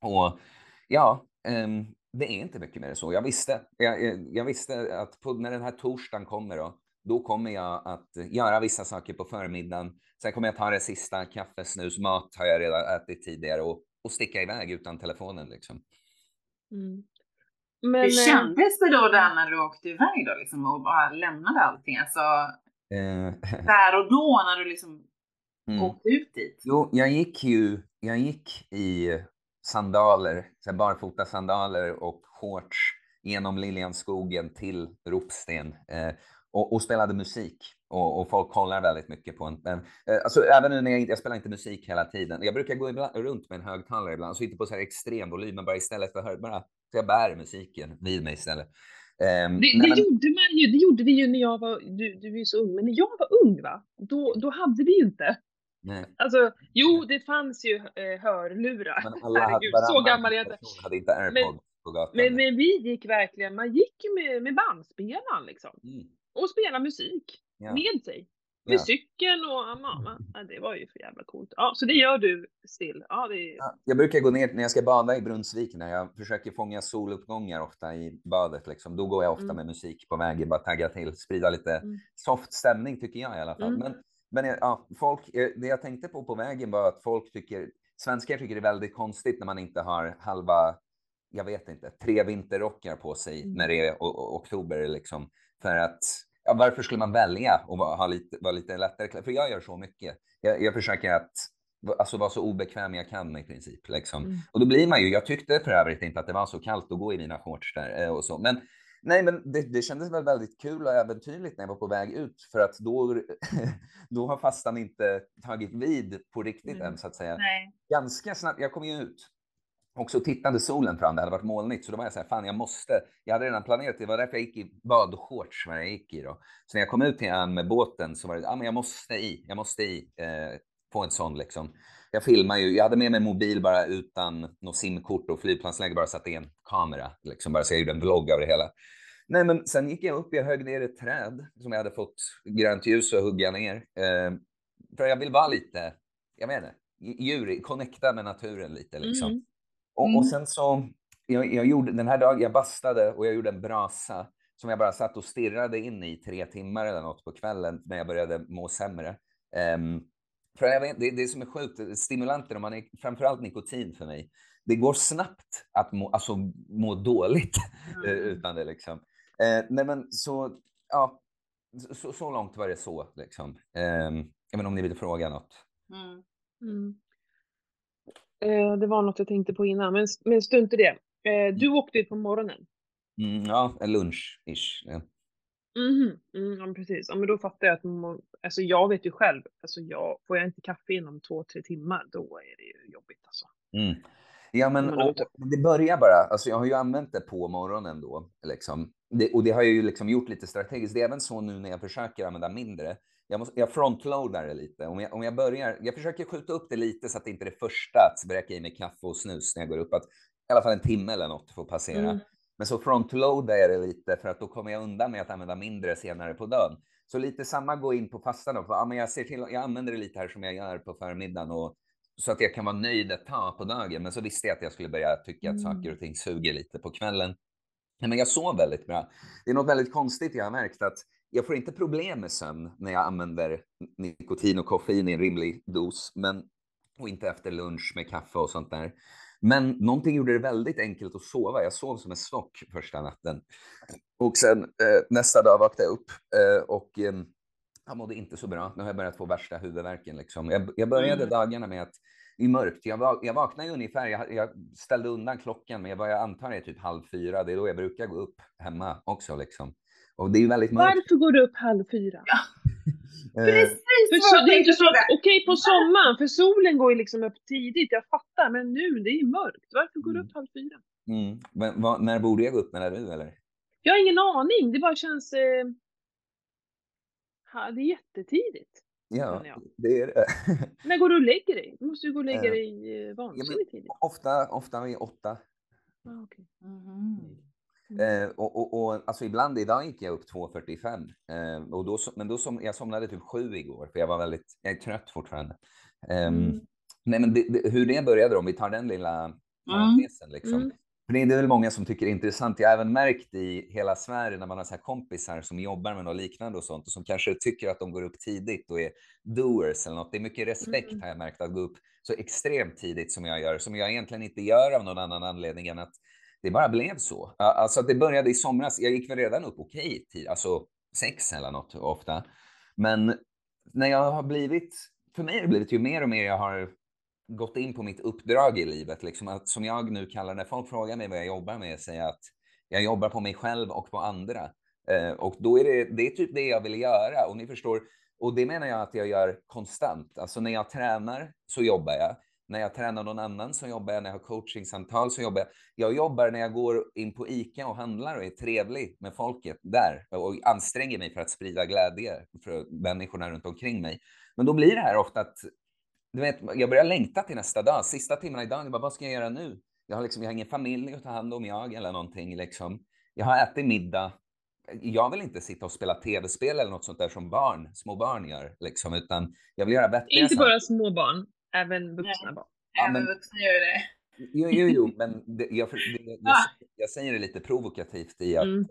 Och ja, ehm, det är inte mycket mer än så. Jag visste, jag, jag, jag visste att på, när den här torsdagen kommer då, då kommer jag att göra vissa saker på förmiddagen. Sen kommer jag ta det sista, kaffe, snus, mat har jag redan ätit tidigare och, och sticka iväg utan telefonen liksom. Mm. Men, Hur eh, kändes det då där när du åkte iväg då liksom och bara lämnade allting? Alltså Eh, där och då när du liksom mm. åkte ut dit? Jo, jag gick ju, jag gick i sandaler, så här barfota sandaler och shorts genom Liljanskogen till Ropsten eh, och, och spelade musik. Och, och folk kollar väldigt mycket på en. Men, eh, alltså, även nu när jag, jag spelar inte musik hela tiden. Jag brukar gå ibland, runt med en högtalare ibland, så inte på så här extrem volym, men bara istället för hör, bara, så jag bär musiken vid mig istället. Ehm, Det, nej, det, men- gjorde man ju, det gjorde vi ju när jag var, du, du är ju så ung, men när jag var ung va, då, då hade vi ju inte. Nej, Alltså, jo det fanns ju eh, hörlurar. men alla hade, Herregud, så varannan gammal är jag inte. hade inte airpods på gatan. Men, men vi gick verkligen, man gick med, med bandspelaren liksom. Mm, Och spelade musik ja. med sig. Med Ja. cykeln och mamma. Ja, det var ju för jävla coolt. Ja, så det gör du still. Ja, det. Ja, Jag brukar gå ner när jag ska bada i Brunnsvik, när jag försöker fånga soluppgångar ofta i badet. Liksom. Då går jag ofta Mm. med musik på vägen, bara tagga till, sprida lite Mm. soft stämning tycker jag i alla fall. Mm. Men, men ja, folk, eh, det jag tänkte på på vägen var att folk tycker, svenskar tycker det är väldigt konstigt när man inte har halva, jag vet inte, tre vinterrockar på sig Mm. när det är o- o- oktober liksom. För att, ja, varför skulle man välja att vara, ha lite, vara lite lättare? För jag gör så mycket. Jag, jag försöker att alltså, vara så obekväm jag kan i princip. Liksom. Mm. Och då blir man ju, jag tyckte för övrigt inte att det var så kallt att gå i mina shorts där eh, och så. Men nej, men det, det kändes väl väldigt kul och äventyrligt när jag var på väg ut för att då, då har fastan inte tagit vid på riktigt Mm. än så att säga. Nej. Ganska snabbt, jag kom ju ut och så tittade solen fram, det hade varit molnigt, så då var jag så här, fan jag måste, jag hade redan planerat, det var därför jag gick i badshorts vad jag gick i då. Så när jag kom ut till ön med båten så var det, ja men jag måste i, jag måste i, eh, på en sån liksom. Jag filmar ju, jag hade med mig mobil bara utan något simkort och flygplansläge, bara satte i en kamera, liksom bara så jag gjorde en vlogg av det hela. Nej, men sen gick jag upp, jag högg ner ett träd som jag hade fått grönt ljus att hugga ner. Eh, för jag vill vara lite, jag vet inte, djur, connecta med naturen lite liksom. Mm. Och, Mm. och sen så, jag, jag gjorde den här dagen, jag bastade och jag gjorde en brasa som jag bara satt och stirrade in i tre timmar eller något på kvällen när jag började må sämre. Ehm, för jag vet, det, det som är sjukt, stimulanter, om man är, framförallt nikotin för mig, det går snabbt att må, alltså, må dåligt eh, Mm. utan det liksom. Eh, nej men så, ja, så, så långt var det så liksom. Eh, jag vet inte om ni vill fråga något. Mm. Mm. Eh, det var något jag tänkte på innan, men, men strunt i det. Eh, du åkte ut på morgonen. Mm, ja, en lunch-ish. Ja. Mhm, Mm, ja, precis. Ja, men då fattar jag att man, alltså jag vet ju själv, alltså jag, får jag inte kaffe inom två, tre timmar, då är det ju jobbigt alltså. Mm. Ja, men och, det börjar bara, alltså jag har ju använt det på morgonen då, liksom. Det, och det har jag ju liksom gjort lite strategiskt. Det är även så nu när jag försöker använda mindre. Jag, måste, jag frontloadar det lite. Om jag, om jag börjar, jag försöker skjuta upp det lite så att det inte är det första att bräcka i mig kaffe och snus när jag går upp. Att i alla fall en timme eller något får passera. Mm. Men så frontloadar jag det lite för att då kommer jag undan med att använda mindre senare på dagen. Så lite samma gå in på fastan då. För, ja, men jag, ser till, jag använder det lite här som jag gör på förmiddagen och, så att jag kan vara nöjd ett tag på dagen. Men så visste jag att jag skulle börja tycka att saker och ting suger lite på kvällen. Nej, men jag sov väldigt bra. Det är något väldigt konstigt jag har märkt att jag får inte problem med sömn när jag använder nikotin och koffein i en rimlig dos, men och inte efter lunch med kaffe och sånt där. Men någonting gjorde det väldigt enkelt att sova. Jag sov som en stock första natten. Och sen eh, nästa dag vaknade jag upp eh, och eh, jag mådde inte så bra. Nu har jag börjat få värsta huvudvärken. Liksom. Jag, jag började Mm. dagarna med att i mörkt, jag, jag vaknade ungefär, jag, jag ställde undan klockan, men jag, vad jag antar är typ halv fyra. Det är då jag brukar gå upp hemma också. Liksom. Och det är väldigt mörkt. Varför går du upp halv fyra? Precis För så, det är inte så att, okej på sommaren, för solen går ju liksom upp tidigt, jag fattar, men nu, det är ju mörkt. Varför går du Mm. upp halv fyra? mm. Men, vad- när borde jag gå upp? Menar du eller? Jag har ingen aning, det bara känns... Eh, ha, det är jättetidigt. Ja, det är det. När går du och lägger dig? Du måste ju gå och lägga Eh, dig eh, vansinnigt tidigt. ofta, ofta vid åtta. Ah, okej. Mhm. Eh, och, och, och alltså ibland, idag gick jag upp 2.45. Eh, och då, men då som, jag somnade typ sju igår, för jag var väldigt, jag är trött fortfarande. Ehm, Mm. Nej, men det, det, hur det började, om vi tar den lilla parentesen. Liksom. Mm. För det är det väl många som tycker är intressant. Jag har även märkt i hela Sverige när man har så här kompisar som jobbar med något liknande och sånt och som kanske tycker att de går upp tidigt och är doers eller något. Det är mycket respekt Mm. har jag märkt att gå upp så extremt tidigt som jag gör, som jag egentligen inte gör av någon annan anledning än att det bara blev så. Alltså att det började i somras. Jag gick väl redan upp okej tid, alltså sex eller något ofta. Men när jag har blivit, för mig har det blivit ju mer och mer jag har gått in på mitt uppdrag i livet, liksom att, som jag nu kallar när folk frågar mig vad jag jobbar med, säger att jag jobbar på mig själv och på andra. Eh, och då är det, det är typ det jag vill göra och ni förstår, och det menar jag att jag gör konstant. Alltså när jag tränar så jobbar jag. När jag tränar någon annan så jobbar när jag har coachingsamtal så jobbar jag. Jobbar när jag går in på ICA och handlar och är trevlig med folket där och anstränger mig för att sprida glädje för människorna runt omkring mig. Men då blir det här ofta att du vet, jag börjar längta till nästa dag. Sista timmarna i dagen, jag bara, vad ska jag göra nu? Jag har, liksom, jag har ingen familj att ta hand om jag eller någonting. Liksom. Jag har ätit middag. Jag vill inte sitta och spela tv-spel eller något sånt där som barn, små barn gör, liksom, utan jag vill göra vettiga Inte bara små barn, även vuxna barn. Ja, Även men- vuxna gör det. Jo, jo, jo, men det, jag, det, jag, Ah. jag säger det lite provokativt i att Mm.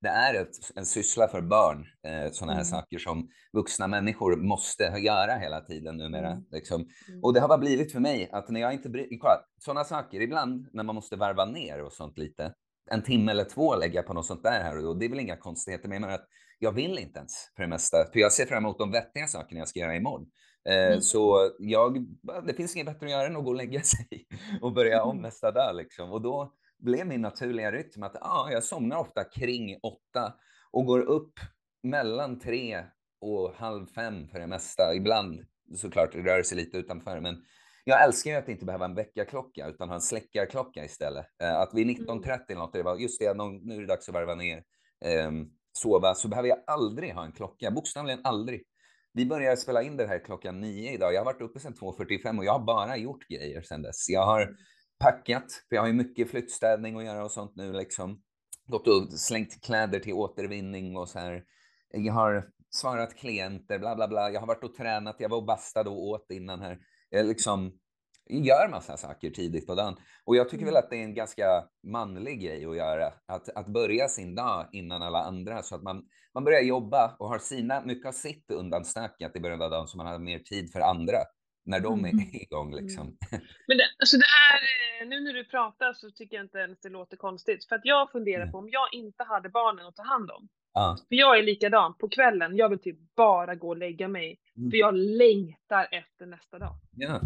det är ett, en syssla för barn, eh, sådana här Mm. saker som vuxna människor måste göra hela tiden numera. Mm. Liksom. Mm. Och det har bara blivit för mig att när jag inte bryr kolla, sådana saker ibland när man måste varva ner och sånt lite, en timme eller två lägga på något sånt där här och då, det är väl inga konstigheter, men jag menar att jag vill inte ens för det mesta, för jag ser fram emot de vettiga sakerna jag ska göra imorgon. Eh, Mm. Så jag, det finns inget bättre att göra än att gå och lägga sig och börja om Mm. nästa dag liksom. Och då blev min naturliga rytm att ja, jag somnar ofta kring åtta och går upp mellan tre och halv fem för det mesta. Ibland såklart rör det sig lite utanför, men jag älskar ju att inte behöva en väckarklocka utan ha en släckarklocka istället. Eh, Att vid 19.30 eller något, det var just det, nu är det dags att varva ner, ehm, sova, så behöver jag aldrig ha en klocka, bokstavligen aldrig. Vi börjar spela in det här klockan nio idag. Jag har varit uppe sedan 2.45 och jag har bara gjort grejer sedan dess. Jag har packat, för jag har ju mycket flyttstädning att göra och sånt nu liksom. Gått och slängt kläder till återvinning och så här. Jag har svarat klienter, bla bla bla. Jag har varit och tränat, jag var och bastade och åt innan här. Jag liksom gör massa saker tidigt på dagen. Och jag tycker väl att det är en ganska manlig grej att göra. Att, att börja sin dag innan alla andra så att man, man börjar jobba och har sina, mycket av sitt undanstökat i början av dagen så man har mer tid för andra när de är Mm. igång liksom. Men det, alltså det är, eh, nu när du pratar så tycker jag inte ens det låter konstigt. För att jag funderar Mm. på om jag inte hade barnen att ta hand om. Ja. För jag är likadan, på kvällen, jag vill typ bara gå och lägga mig. Mm. För jag längtar efter nästa dag. Ja.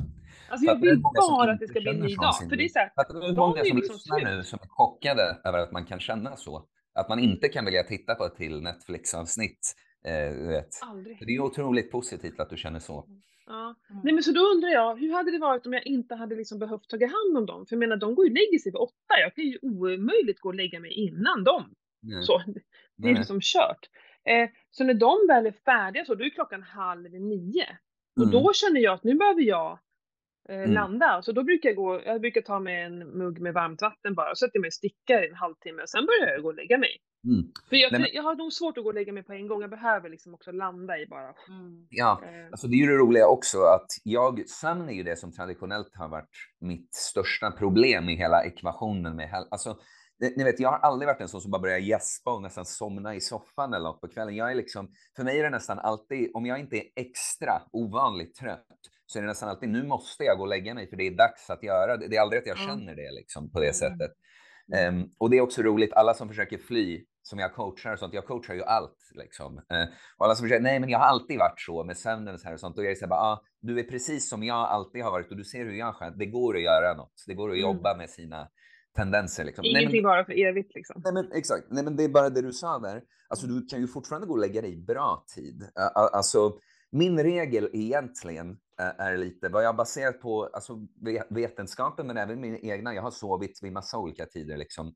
Alltså jag vill många bara att det ska bli en ny så dag. För det är hur dagen många är ju som liksom lyssnar slut. nu som är chockade över att man kan känna så? Att man inte kan vilja titta på ett till Netflix-avsnitt. Eh, vet. aldrig. Det är otroligt positivt att du känner så. Ja. Mm. Nej men så då undrar jag, hur hade det varit om jag inte hade liksom behövt ta hand om dem? För jag menar, de går ju och lägger sig vid åtta. Jag kan ju omöjligt gå och lägga mig innan dem. Nej. Så, det är nej. liksom kört. Eh, så när de väl är färdiga så, då är klockan halv nio. Och Mm. då känner jag att nu behöver jag eh, Mm. landa. Så då brukar jag gå, jag brukar ta med en mugg med varmt vatten bara och sätter mig och stickar i en halvtimme och sen börjar jag gå och lägga mig. Mm. För jag, Nej, men- jag har nog svårt att gå och lägga mig på en gång. Jag behöver liksom också landa i bara. Mm. Ja, Eh, Alltså det är ju det roliga också att jag, sömn är ju det som traditionellt har varit mitt största problem i hela ekvationen med häl- Alltså, ni vet, jag har aldrig varit en sån som bara börjar gäspa och nästan somna i soffan eller något på kvällen. Jag är liksom, för mig är det nästan alltid, om jag inte är extra ovanligt trött, så är det nästan alltid, nu måste jag gå och lägga mig för det är dags att göra det. Det är aldrig att jag Ja. känner det liksom på det Mm. sättet. Ehm, och det är också roligt, alla som försöker fly, som jag coachar och sånt, jag coachar ju allt liksom. Eh, och alla som försöker, nej men jag har alltid varit så med sömnen och så här och sånt. Och jag är så här, bara, ah, du är precis som jag alltid har varit och du ser hur jag skönt. Det går att göra något. Det går att Mm. jobba med sina tendenser. Liksom. Nej, men- ingenting bara för evigt liksom. Nej, men exakt. Nej, men det är bara det du sa där. Alltså, du kan ju fortfarande gå och lägga dig bra tid. A- Alltså, min regel egentligen ä, är lite vad jag baserat på alltså, ve- vetenskapen, men även min egna. Jag har sovit vid massa olika tider, liksom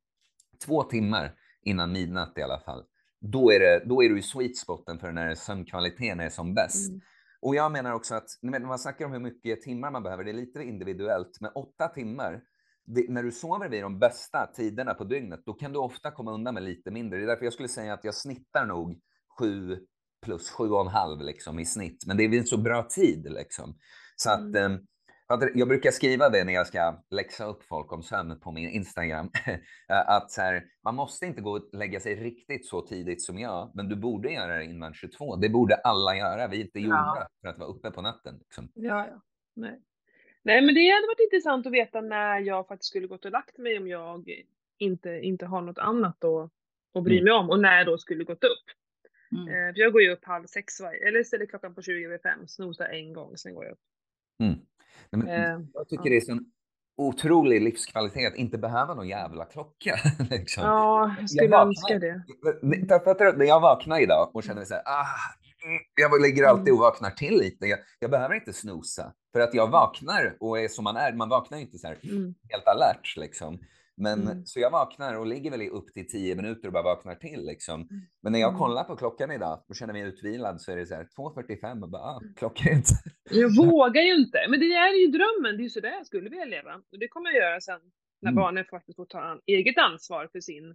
två timmar innan midnatt i alla fall. Då är det, då är du i sweet spoten för när sömnkvaliteten är som bäst. Mm. Och jag menar också att när man snackar om hur mycket timmar man behöver, det är lite individuellt, men åtta timmar, det, när du sover vid de bästa tiderna på dygnet, då kan du ofta komma undan med lite mindre. Det är därför jag skulle säga att jag snittar nog sju plus sju och en halv liksom i snitt, men det är en så bra tid liksom. Så att Mm. eh, att jag brukar skriva det när jag ska läxa upp folk om sömn på min Instagram. att så här, man måste inte gå och lägga sig riktigt så tidigt som jag, men du borde göra det innan 22. Det borde alla göra. Vi är inte Ja. gjorda för att vara uppe på natten. Liksom. Ja, ja. Nej. Nej, men det hade varit intressant att veta när jag faktiskt skulle gått och lagt mig om jag inte, inte har något annat att, att bry Mm. mig om och när jag då skulle gått upp. Mm. Eh, jag går ju upp halv sex varje, eller ställer klockan på 20 över fem, snosar en gång, sen går jag upp. Mm. Nej, men Eh, jag tycker ja. det är sån otrolig livskvalitet att inte behöva någon jävla klocka. liksom. Ja, jag skulle vaknar- önska det. Därför att när jag vaknar idag och känner så här, ah, mm, jag ligger alltid Mm. och vaknar till lite. Jag, jag behöver inte snosa för att jag vaknar och är som man är. Man vaknar ju inte så här Mm. helt alert liksom. Men Mm. så jag vaknar och ligger väl i upp till tio minuter och bara vaknar till liksom. Men när jag Mm. kollar på klockan idag och känner mig utvilad så är det så här 2.45 och bara, ah, klockrent. Jag vågar ju inte. Men det är ju drömmen, det är ju sådär jag skulle vilja leva. Och det kommer jag göra sen när Mm. barnen faktiskt får ta eget ansvar för sin,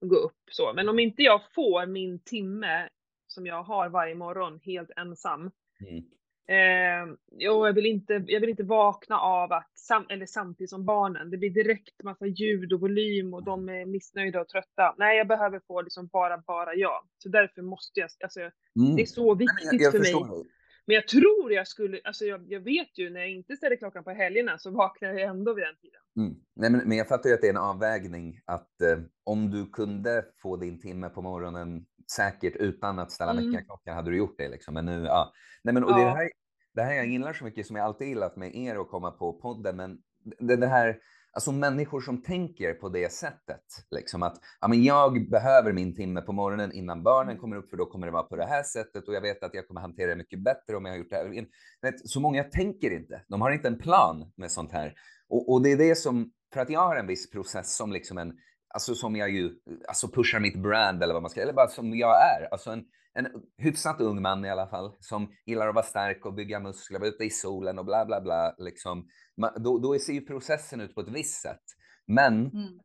gå upp så. Men om inte jag får min timme som jag har varje morgon helt ensam. Mm. Eh, jo, jag vill inte, jag vill inte vakna av att, sam, eller samtidigt som barnen, det blir direkt massa ljud och volym och de är missnöjda och trötta. Nej, jag behöver få liksom bara, bara jag. Så därför måste jag, alltså Mm. det är så viktigt jag, jag för mig. Men jag tror jag skulle, alltså jag, jag vet ju när jag inte ställer klockan på helgerna så vaknar jag ändå vid den tiden. Mm. Nej, men, men jag fattar ju att det är en avvägning att eh, om du kunde få din timme på morgonen säkert utan att ställa Mm. väckarklockan hade du gjort det liksom. Men nu, ja. Nej, men och det, är det, Ja. här, det här jag gillar så mycket som jag alltid gillat med er att komma på podden, men det, det här, alltså människor som tänker på det sättet, liksom att ja, men jag behöver min timme på morgonen innan barnen Mm. kommer upp, för då kommer det vara på det här sättet och jag vet att jag kommer hantera det mycket bättre om jag har gjort det här. Vet, så många tänker inte, de har inte en plan med sånt här. Och, och det är det som, för att jag har en viss process som liksom en, alltså som jag ju, alltså pushar mitt brand eller vad man ska, eller bara som jag är. Alltså en, en hyfsat ung man i alla fall, som gillar att vara stark och bygga muskler, vara ute i solen och bla bla bla. Liksom. Ma- Då, då ser ju processen ut på ett visst sätt. Men Mm.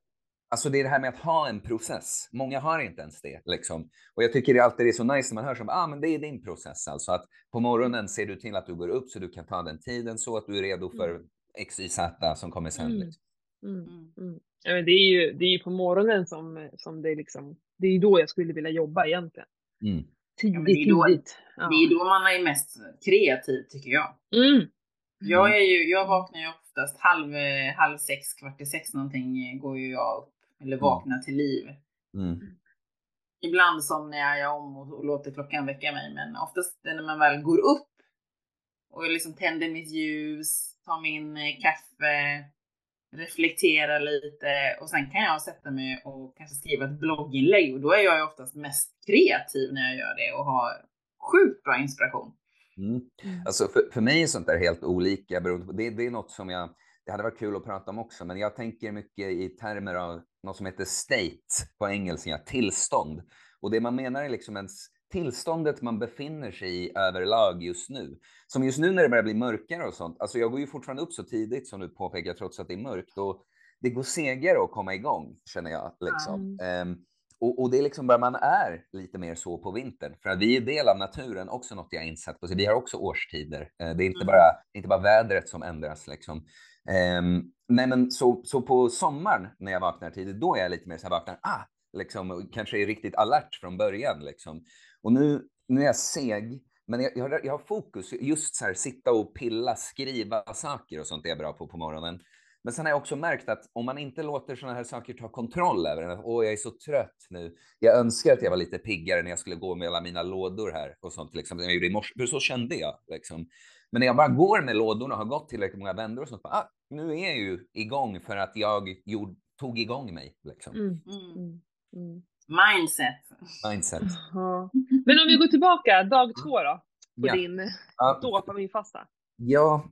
Alltså det är det här med att ha en process. Många har inte ens det. Liksom. Och jag tycker det alltid är så nice när man hör som, ah men det är din process. Alltså att på morgonen ser du till att du går upp så du kan ta den tiden så att du är redo för X, Y, Z som kommer sen. Mm. Liksom. Mm. Mm. Mm. Ja, men det är ju, det är ju på morgonen som, som det liksom, det är då jag skulle vilja jobba egentligen. Mm. Tidigt, men det är då- tidigt. Ja. Det är då man är mest kreativ tycker jag. Mm. Jag, är ju, jag vaknar ju oftast halv, halv sex, kvart i sex någonting eh, går ju jag upp. Eller vaknar till liv. Mm. Ibland somnar jag om och, och låter klockan väcka mig. Men oftast när man väl går upp och jag liksom tänder mitt ljus, tar min eh, kaffe, reflekterar lite och sen kan jag sätta mig och kanske skriva ett blogginlägg och då är jag ju oftast mest kreativ när jag gör det och har sjukt bra inspiration. Mm. Mm. Alltså för, för mig är sånt där helt olika. beroende på- Det, det är något som jag, det hade varit kul att prata om också, men jag tänker mycket i termer av något som heter state på engelska, tillstånd. Och det man menar är liksom ens tillståndet man befinner sig i överlag just nu. Som just nu när det börjar bli mörkare och sånt. Alltså jag går ju fortfarande upp så tidigt som du påpekar trots att det är mörkt. Och det går segare att komma igång känner jag. Liksom. Mm. Um, och, och, det är liksom bara man är lite mer så på vintern. För att vi är del av naturen, också något jag insett. På. Så vi har också årstider. Uh, det är inte, Mm. bara, inte bara vädret som ändras. Liksom. Um, nej men så, så på sommaren när jag vaknar tidigt, då är jag lite mer så här vaknar, ah, liksom, kanske är riktigt alert från början. Liksom. Och nu, nu är jag seg, men jag, jag, har, jag har fokus, just så här sitta och pilla, skriva saker och sånt är jag bra på på morgonen. Men sen har jag också märkt att om man inte låter sådana här saker ta kontroll över en, att åh, jag är så trött nu. Jag önskar att jag var lite piggare när jag skulle gå med alla mina lådor här och sånt, liksom, som jag gjorde i morse, för så kände jag. Liksom. Men när jag bara går med lådorna och har gått tillräckligt många vändor och sånt, bara, ah, nu är jag ju igång för att jag gjorde, tog igång mig. Liksom. Mm. Mm. Mm. Mindset. Mindset. Jaha. Men om vi går tillbaka, dag två då, på Ja. din Ja, dopaminfasta. Ja,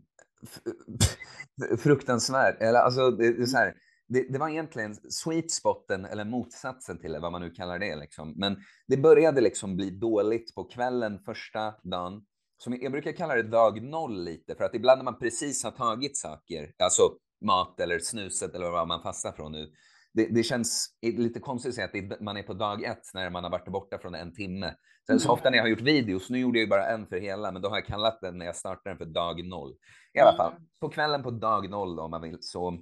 fruktansvärt. Eller alltså, det, det, är så här, det, det var egentligen sweet spoten eller motsatsen till det, vad man nu kallar det. Liksom. Men det började liksom bli dåligt på kvällen första dagen. Som jag brukar kalla det dag noll lite, för att ibland när man precis har tagit saker, alltså mat eller snuset eller vad man fastar från nu, det, det känns lite konstigt att säga att man är på dag ett när man har varit borta från en timme. Sen så Mm. ofta när jag har gjort videos, nu gjorde jag ju bara en för hela, men då har jag kallat den när jag startade den för dag noll. I alla fall, Mm. på kvällen på dag noll då, om man vill, så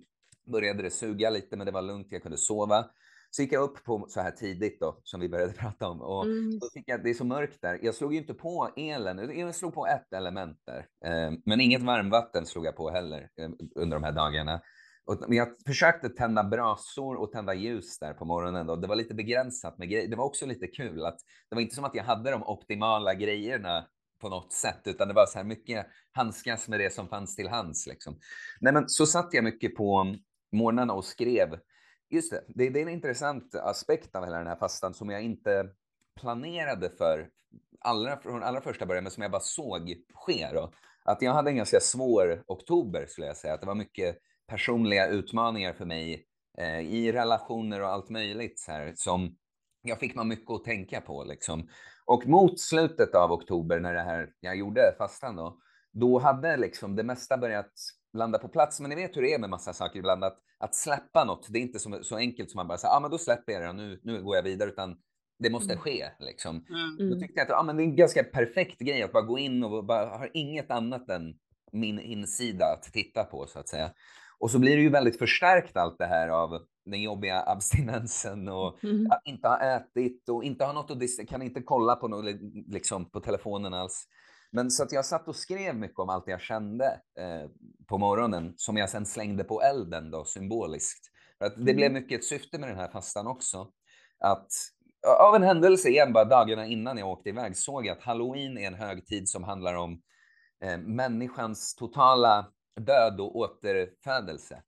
började det suga lite, men det var lugnt, jag kunde sova. Så gick jag upp på så här tidigt då, som vi började prata om. Och Mm. då fick jag att det är så mörkt där. Jag slog ju inte på elen, jag slog på ett element där. Eh, Men inget varmvatten slog jag på heller eh, under de här dagarna. Och jag försökte tända brasor och tända ljus där på morgonen. Då. Det var lite begränsat med grejer. Det var också lite kul att det var inte som att jag hade de optimala grejerna på något sätt, utan det var så här mycket handskas med det som fanns till hands. Liksom. Nej, men så satt jag mycket på morgnarna och skrev. Just det, det, det är en intressant aspekt av hela den här fastan som jag inte planerade för allra, från allra första början, men som jag bara såg ske. Då. Att jag hade en ganska svår oktober skulle jag säga. Att det var mycket personliga utmaningar för mig eh, i relationer och allt möjligt så här, som jag fick man mycket att tänka på. Liksom. Och mot slutet av oktober när det här jag gjorde fastan då, då hade liksom det mesta börjat landa på plats. Men ni vet hur det är med massa saker ibland, att, att släppa något, det är inte så, så enkelt som man bara säger, ah, men då släpper jag det, och nu, nu går jag vidare, utan det måste Mm. ske. Liksom. Mm. Då Mm. tyckte jag att ah, men det är en ganska perfekt grej att bara gå in och bara ha inget annat än min insida att titta på så att säga. Och så blir det ju väldigt förstärkt allt det här av den jobbiga abstinensen och Mm. att inte ha ätit och inte ha något att kan inte kolla på något, liksom på telefonen alls. Men så att jag satt och skrev mycket om allt jag kände eh, på morgonen som jag sen slängde på elden då symboliskt. För att det Mm. blev mycket ett syfte med den här fastan också. Att av en händelse igen, bara dagarna innan jag åkte iväg, såg jag att halloween är en högtid som handlar om eh, människans totala död och återfödelse.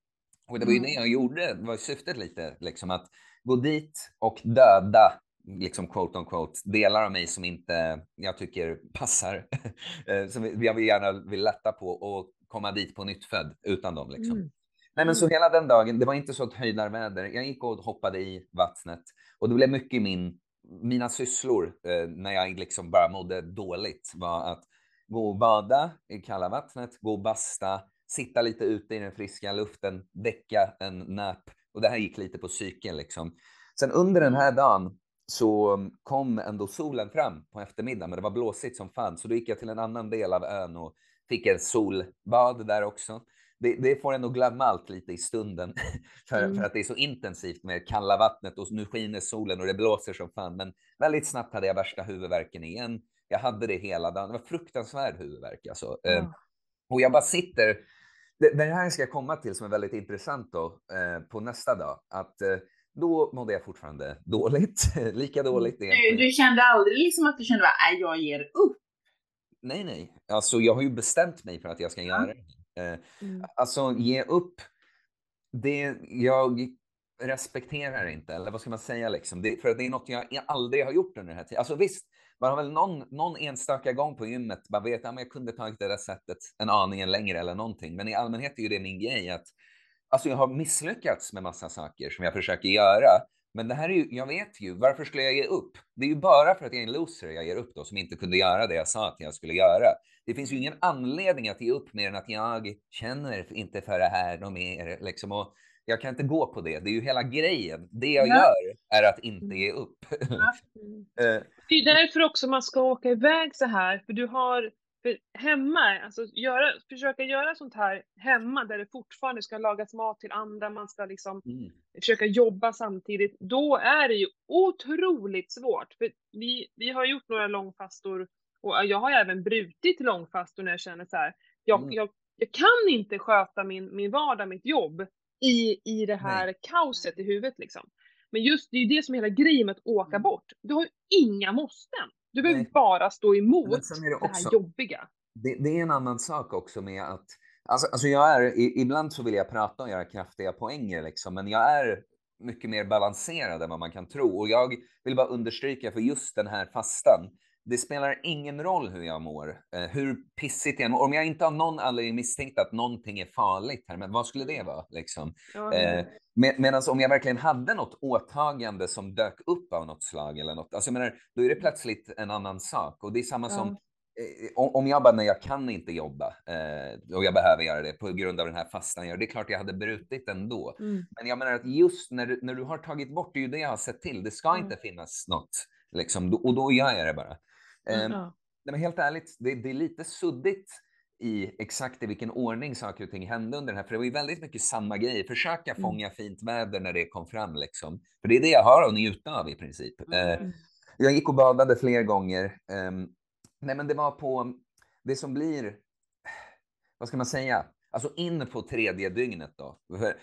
Och det var ju Mm. det jag gjorde, det var syftet lite, liksom att gå dit och döda, liksom quote on quote, delar av mig som inte jag tycker passar, eh, som jag vill gärna vill lätta på och komma dit på nytt född utan dem. Liksom. Mm. Nej, men så hela den dagen, det var inte så ett höjdarväder. Jag gick och hoppade i vattnet och det blev mycket min, mina sysslor eh, när jag liksom bara mådde dåligt var att gå och bada i kalla vattnet, gå och basta, sitta lite ute i den friska luften, däcka en nap och det här gick lite på psyken liksom. Sen under den här dagen så kom ändå solen fram på eftermiddagen, men det var blåsigt som fan, så då gick jag till en annan del av ön och fick en solbad där också det, det får en att glömma allt lite i stunden. för, Mm. för att det är så intensivt med kalla vattnet och nu skiner solen och det blåser som fan. Men väldigt snabbt hade jag värsta huvudvärken igen. Jag hade det hela dagen. Det var fruktansvärd huvudvärk alltså. Ja. och jag bara sitter. Det, det här ska jag komma till som är väldigt intressant då eh, på nästa dag. Att eh, då mådde jag fortfarande dåligt. Lika dåligt Du, du kände aldrig liksom att du kände att "Nej, jag ger upp? Nej, nej. Alltså jag har ju bestämt mig för att jag ska Ja. göra det. Eh, Mm. Alltså ge upp, det jag respekterar inte, eller vad ska man säga liksom? Det, för det är något jag aldrig har gjort under den här tiden. Alltså visst, man har väl någon, någon enstaka gång på gymmet, man vet att ja, jag kunde tagit det där sättet en aningen längre eller någonting. Men i allmänhet är ju det min grej att alltså jag har misslyckats med massa saker som jag försöker göra. Men det här är ju, jag vet ju, varför skulle jag ge upp? Det är ju bara för att jag är en loser jag ger upp då, som inte kunde göra det jag sa att jag skulle göra. Det finns ju ingen anledning att ge upp mer än att jag känner inte för det här något mer. Liksom, och jag kan inte gå på det. Det är ju hela grejen. Det jag Ja. gör är att inte ge upp. Eh, Det är därför också man ska åka iväg så här, för du har för hemma, alltså göra, försöka göra sånt här hemma där det fortfarande ska lagas mat till andra, man ska liksom mm. försöka jobba samtidigt, då är det ju otroligt svårt. För vi, vi har gjort några långfastor och jag har även brutit långfastor när jag känner så här, jag, Mm. jag, jag kan inte sköta min, min vardag, mitt jobb i, i det här kaoset i huvudet liksom. Men just det är ju det som är hela grejen med att åka Mm. bort. Du har ju inga måsten. Du behöver Nej. bara stå emot det det här jobbiga. det, det är en annan sak också med att, alltså, alltså jag är, ibland så vill jag prata och göra kraftiga poänger liksom, men jag är mycket mer balanserad än vad man kan tro. Och jag vill bara understryka för just den här fastan, det spelar ingen roll hur jag mår, eh, hur pissigt jag mår. Om jag inte av någon anledning misstänkt att någonting är farligt här, men vad skulle det vara liksom? Ja, Eh, med, Medan om jag verkligen hade något åtagande som dök upp av något slag eller något, alltså jag menar, då är det plötsligt en annan sak. Och det är samma som eh, om jag bara, nej jag kan inte jobba eh, och jag behöver göra det på grund av den här fastan, jag- det är klart jag hade brutit ändå. Mm. Men jag menar att just när du, när du har tagit bort, det är ju det jag har sett till, det ska Mm. inte finnas något, liksom, och då gör jag det bara. Eh, Mm, Ja. Nej, men helt ärligt, det, det är lite suddigt i exakt i vilken ordning saker och ting hände under den här, för det var ju väldigt mycket samma grej. Försöka Mm. fånga fint väder när det kom fram liksom. För det är det jag har att njuta av i princip. Eh, jag gick och badade fler gånger. Ehm, nej, men det var på det som blir, vad ska man säga, alltså in på tredje dygnet då. För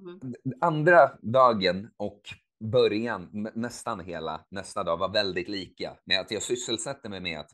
Mm. andra dagen och början, nästan hela nästa dag var väldigt lika med att jag sysselsätter mig med att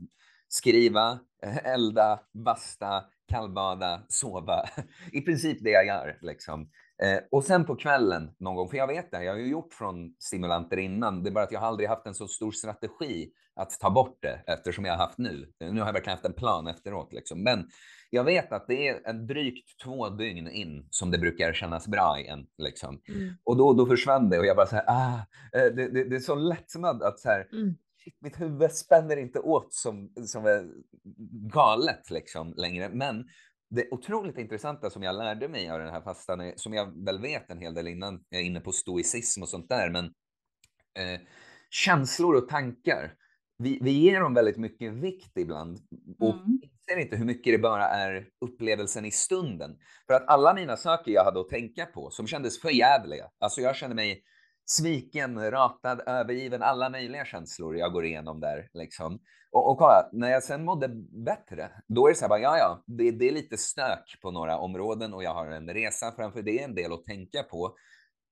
skriva, elda, basta, kallbada, sova. I princip det jag gör liksom. Eh, och sen på kvällen någon gång, för jag vet det, jag har ju gjort från stimulanter innan. Det är bara att jag har aldrig haft en så stor strategi att ta bort det eftersom jag har haft nu. Nu har jag verkligen haft en plan efteråt liksom. Men jag vet att det är en drygt två dygn in som det brukar kännas bra igen. Liksom. Mm. Och då, då försvann det och jag bara så här, ah, eh, det, det, det är så lättnad att så här, Mm. mitt huvud spänner inte åt som, som är galet liksom längre. Men det otroligt intressanta som jag lärde mig av den här fastan, är, som jag väl vet en hel del innan, jag är inne på stoicism och sånt där, men eh, känslor och tankar. Vi, vi ger dem väldigt mycket vikt ibland och Mm. inser inte hur mycket det bara är upplevelsen i stunden. För att alla mina saker jag hade att tänka på, som kändes förjävliga, alltså jag kände mig sviken, ratad, övergiven, alla möjliga känslor jag går igenom där. Liksom. Och, och kolla, när jag sen mådde bättre, då är det så här, bara, ja, ja, det, det är lite stök på några områden och jag har en resa framför, det är en del att tänka på.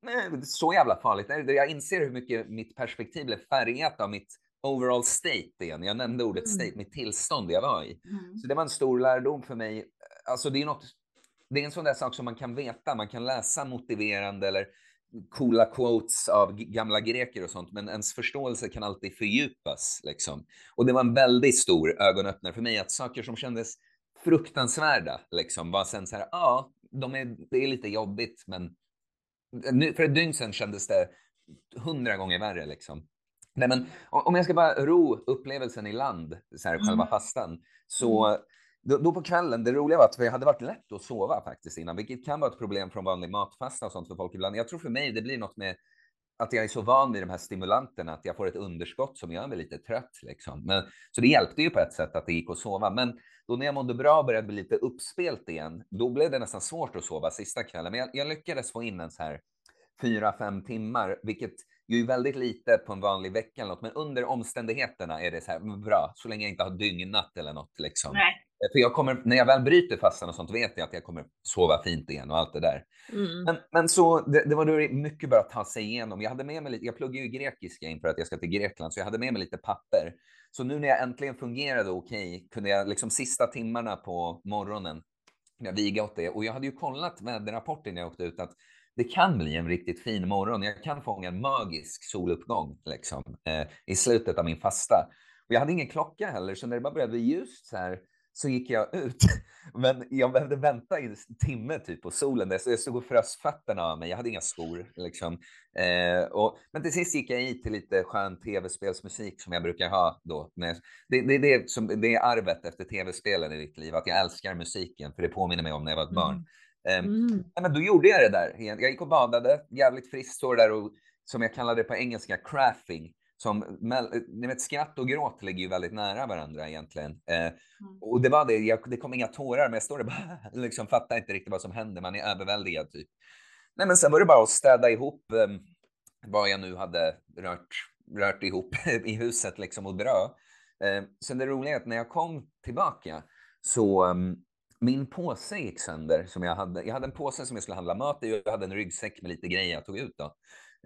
Men så jävla farligt är det. Jag inser hur mycket mitt perspektiv blev färgat av mitt overall state igen. Jag nämnde ordet Mm. state, mitt tillstånd jag var i. Mm. Så det var en stor lärdom för mig. Alltså det är något, det är en sån där sak som man kan veta, man kan läsa motiverande eller coola quotes av gamla greker och sånt, men ens förståelse kan alltid fördjupas. Liksom. Och det var en väldigt stor ögonöppnare för mig att saker som kändes fruktansvärda liksom, var sen så här, ja, de är, det är lite jobbigt, men nu, för ett dygn sedan kändes det hundra gånger värre. Liksom. Nej, men om jag ska bara ro upplevelsen i land, så här, själva Mm. fastan, så då, då på kvällen, det roliga var att det hade varit lätt att sova faktiskt innan, vilket kan vara ett problem från vanlig matfasta och sånt för folk ibland. Jag tror för mig det blir något med att jag är så van vid de här stimulanterna att jag får ett underskott som gör mig lite trött. Liksom. Men, så det hjälpte ju på ett sätt att det gick att sova. Men då när jag mådde bra och började bli lite uppspelt igen, då blev det nästan svårt att sova sista kvällen. Men jag, jag lyckades få in en så här fyra, fem timmar, vilket ju är väldigt lite på en vanlig vecka eller något. Men under omständigheterna är det så här mm, bra, så länge jag inte har dygnat eller något. Liksom. Nej. För jag kommer, när jag väl bryter fastan och sånt vet jag att jag kommer sova fint igen och allt det där. Mm. Men, men så, det, det var då mycket bara att ta sig igenom. Jag hade med mig lite, jag pluggar ju grekiska inför att jag ska till Grekland, så jag hade med mig lite papper. Så nu när jag äntligen fungerade okej, kunde jag liksom sista timmarna på morgonen, jag viga åt det. Och jag hade ju kollat väderrapporten när jag åkte ut att det kan bli en riktigt fin morgon. Jag kan fånga en magisk soluppgång liksom, eh, i slutet av min fasta. Och jag hade ingen klocka heller, så när det bara började bli ljust så här, så gick jag ut. Men jag behövde vänta i en timme typ på solen. Så jag stod och frös fötterna av mig. Jag hade inga skor. Liksom. Eh, och, men till sist gick jag i till lite skön tv-spelsmusik som jag brukar ha då. Men det, det, det, som, det är arvet efter tv-spelen i ditt liv, att jag älskar musiken, för det påminner mig om när jag var ett barn. Mm. Eh, men då gjorde jag det där. Jag gick och badade, jävligt friskt, står där och som jag kallar det på engelska, craffing. Som, ni vet, skratt och gråt ligger ju väldigt nära varandra egentligen. Eh, och det var det, jag, det kom inga tårar, men jag står där bara, liksom fattar inte riktigt vad som händer. Man är överväldigad typ. Nej, men sen var det bara att städa ihop eh, vad jag nu hade rört, rört ihop i huset liksom och dra. Eh, sen det roliga är att när jag kom tillbaka så um, min påse gick sönder som jag hade. Jag hade en påse som jag skulle handla mat i och jag hade en ryggsäck med lite grejer jag tog ut då.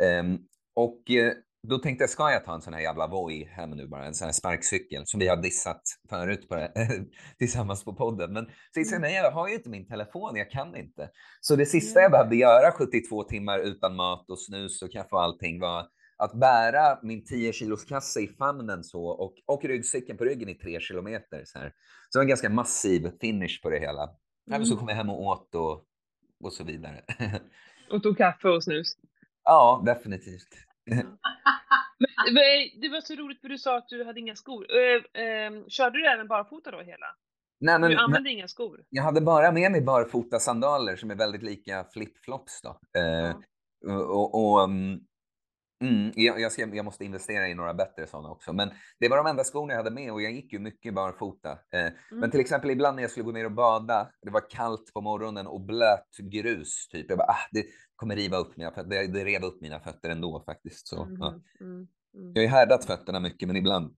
Ehm, och eh, då tänkte jag, ska jag ta en sån här jävla Voi hem nu bara, en sån här sparkcykel som vi har dissat förut på det, tillsammans på podden. Men så jag, nej, jag har ju inte min telefon, jag kan inte. Så det sista jag behövde göra 72 timmar utan mat och snus och kaffe och allting var att bära min 10 kilos kasse i famnen så och, och ryggsäcken på ryggen i tre kilometer. Så, här. så det var en ganska massiv finish på det hela. Mm. Så kom jag hem och åt och, och så vidare. Och tog kaffe och snus. ja, definitivt. Det var så roligt för du sa att du hade inga skor. Eh, eh, körde du även barfota då hela? Nej, men, Du använde inga skor? Jag hade bara med mig barfota sandaler som är väldigt lika flipflops då. Eh, Ja. och, och, um, mm, jag, ska, jag måste investera i några bättre sådana också. Men det var de enda skorna jag hade med och jag gick ju mycket barfota. Eh, Mm. Men till exempel ibland när jag skulle gå ner och bada, det var kallt på morgonen och blöt grus typ. Jag bara, ah, det kommer riva upp mina fötter. Det, det rev upp mina fötter ändå faktiskt. Så, Mhm, ja. Mm, mm. Jag har ju härdat fötterna mycket, men ibland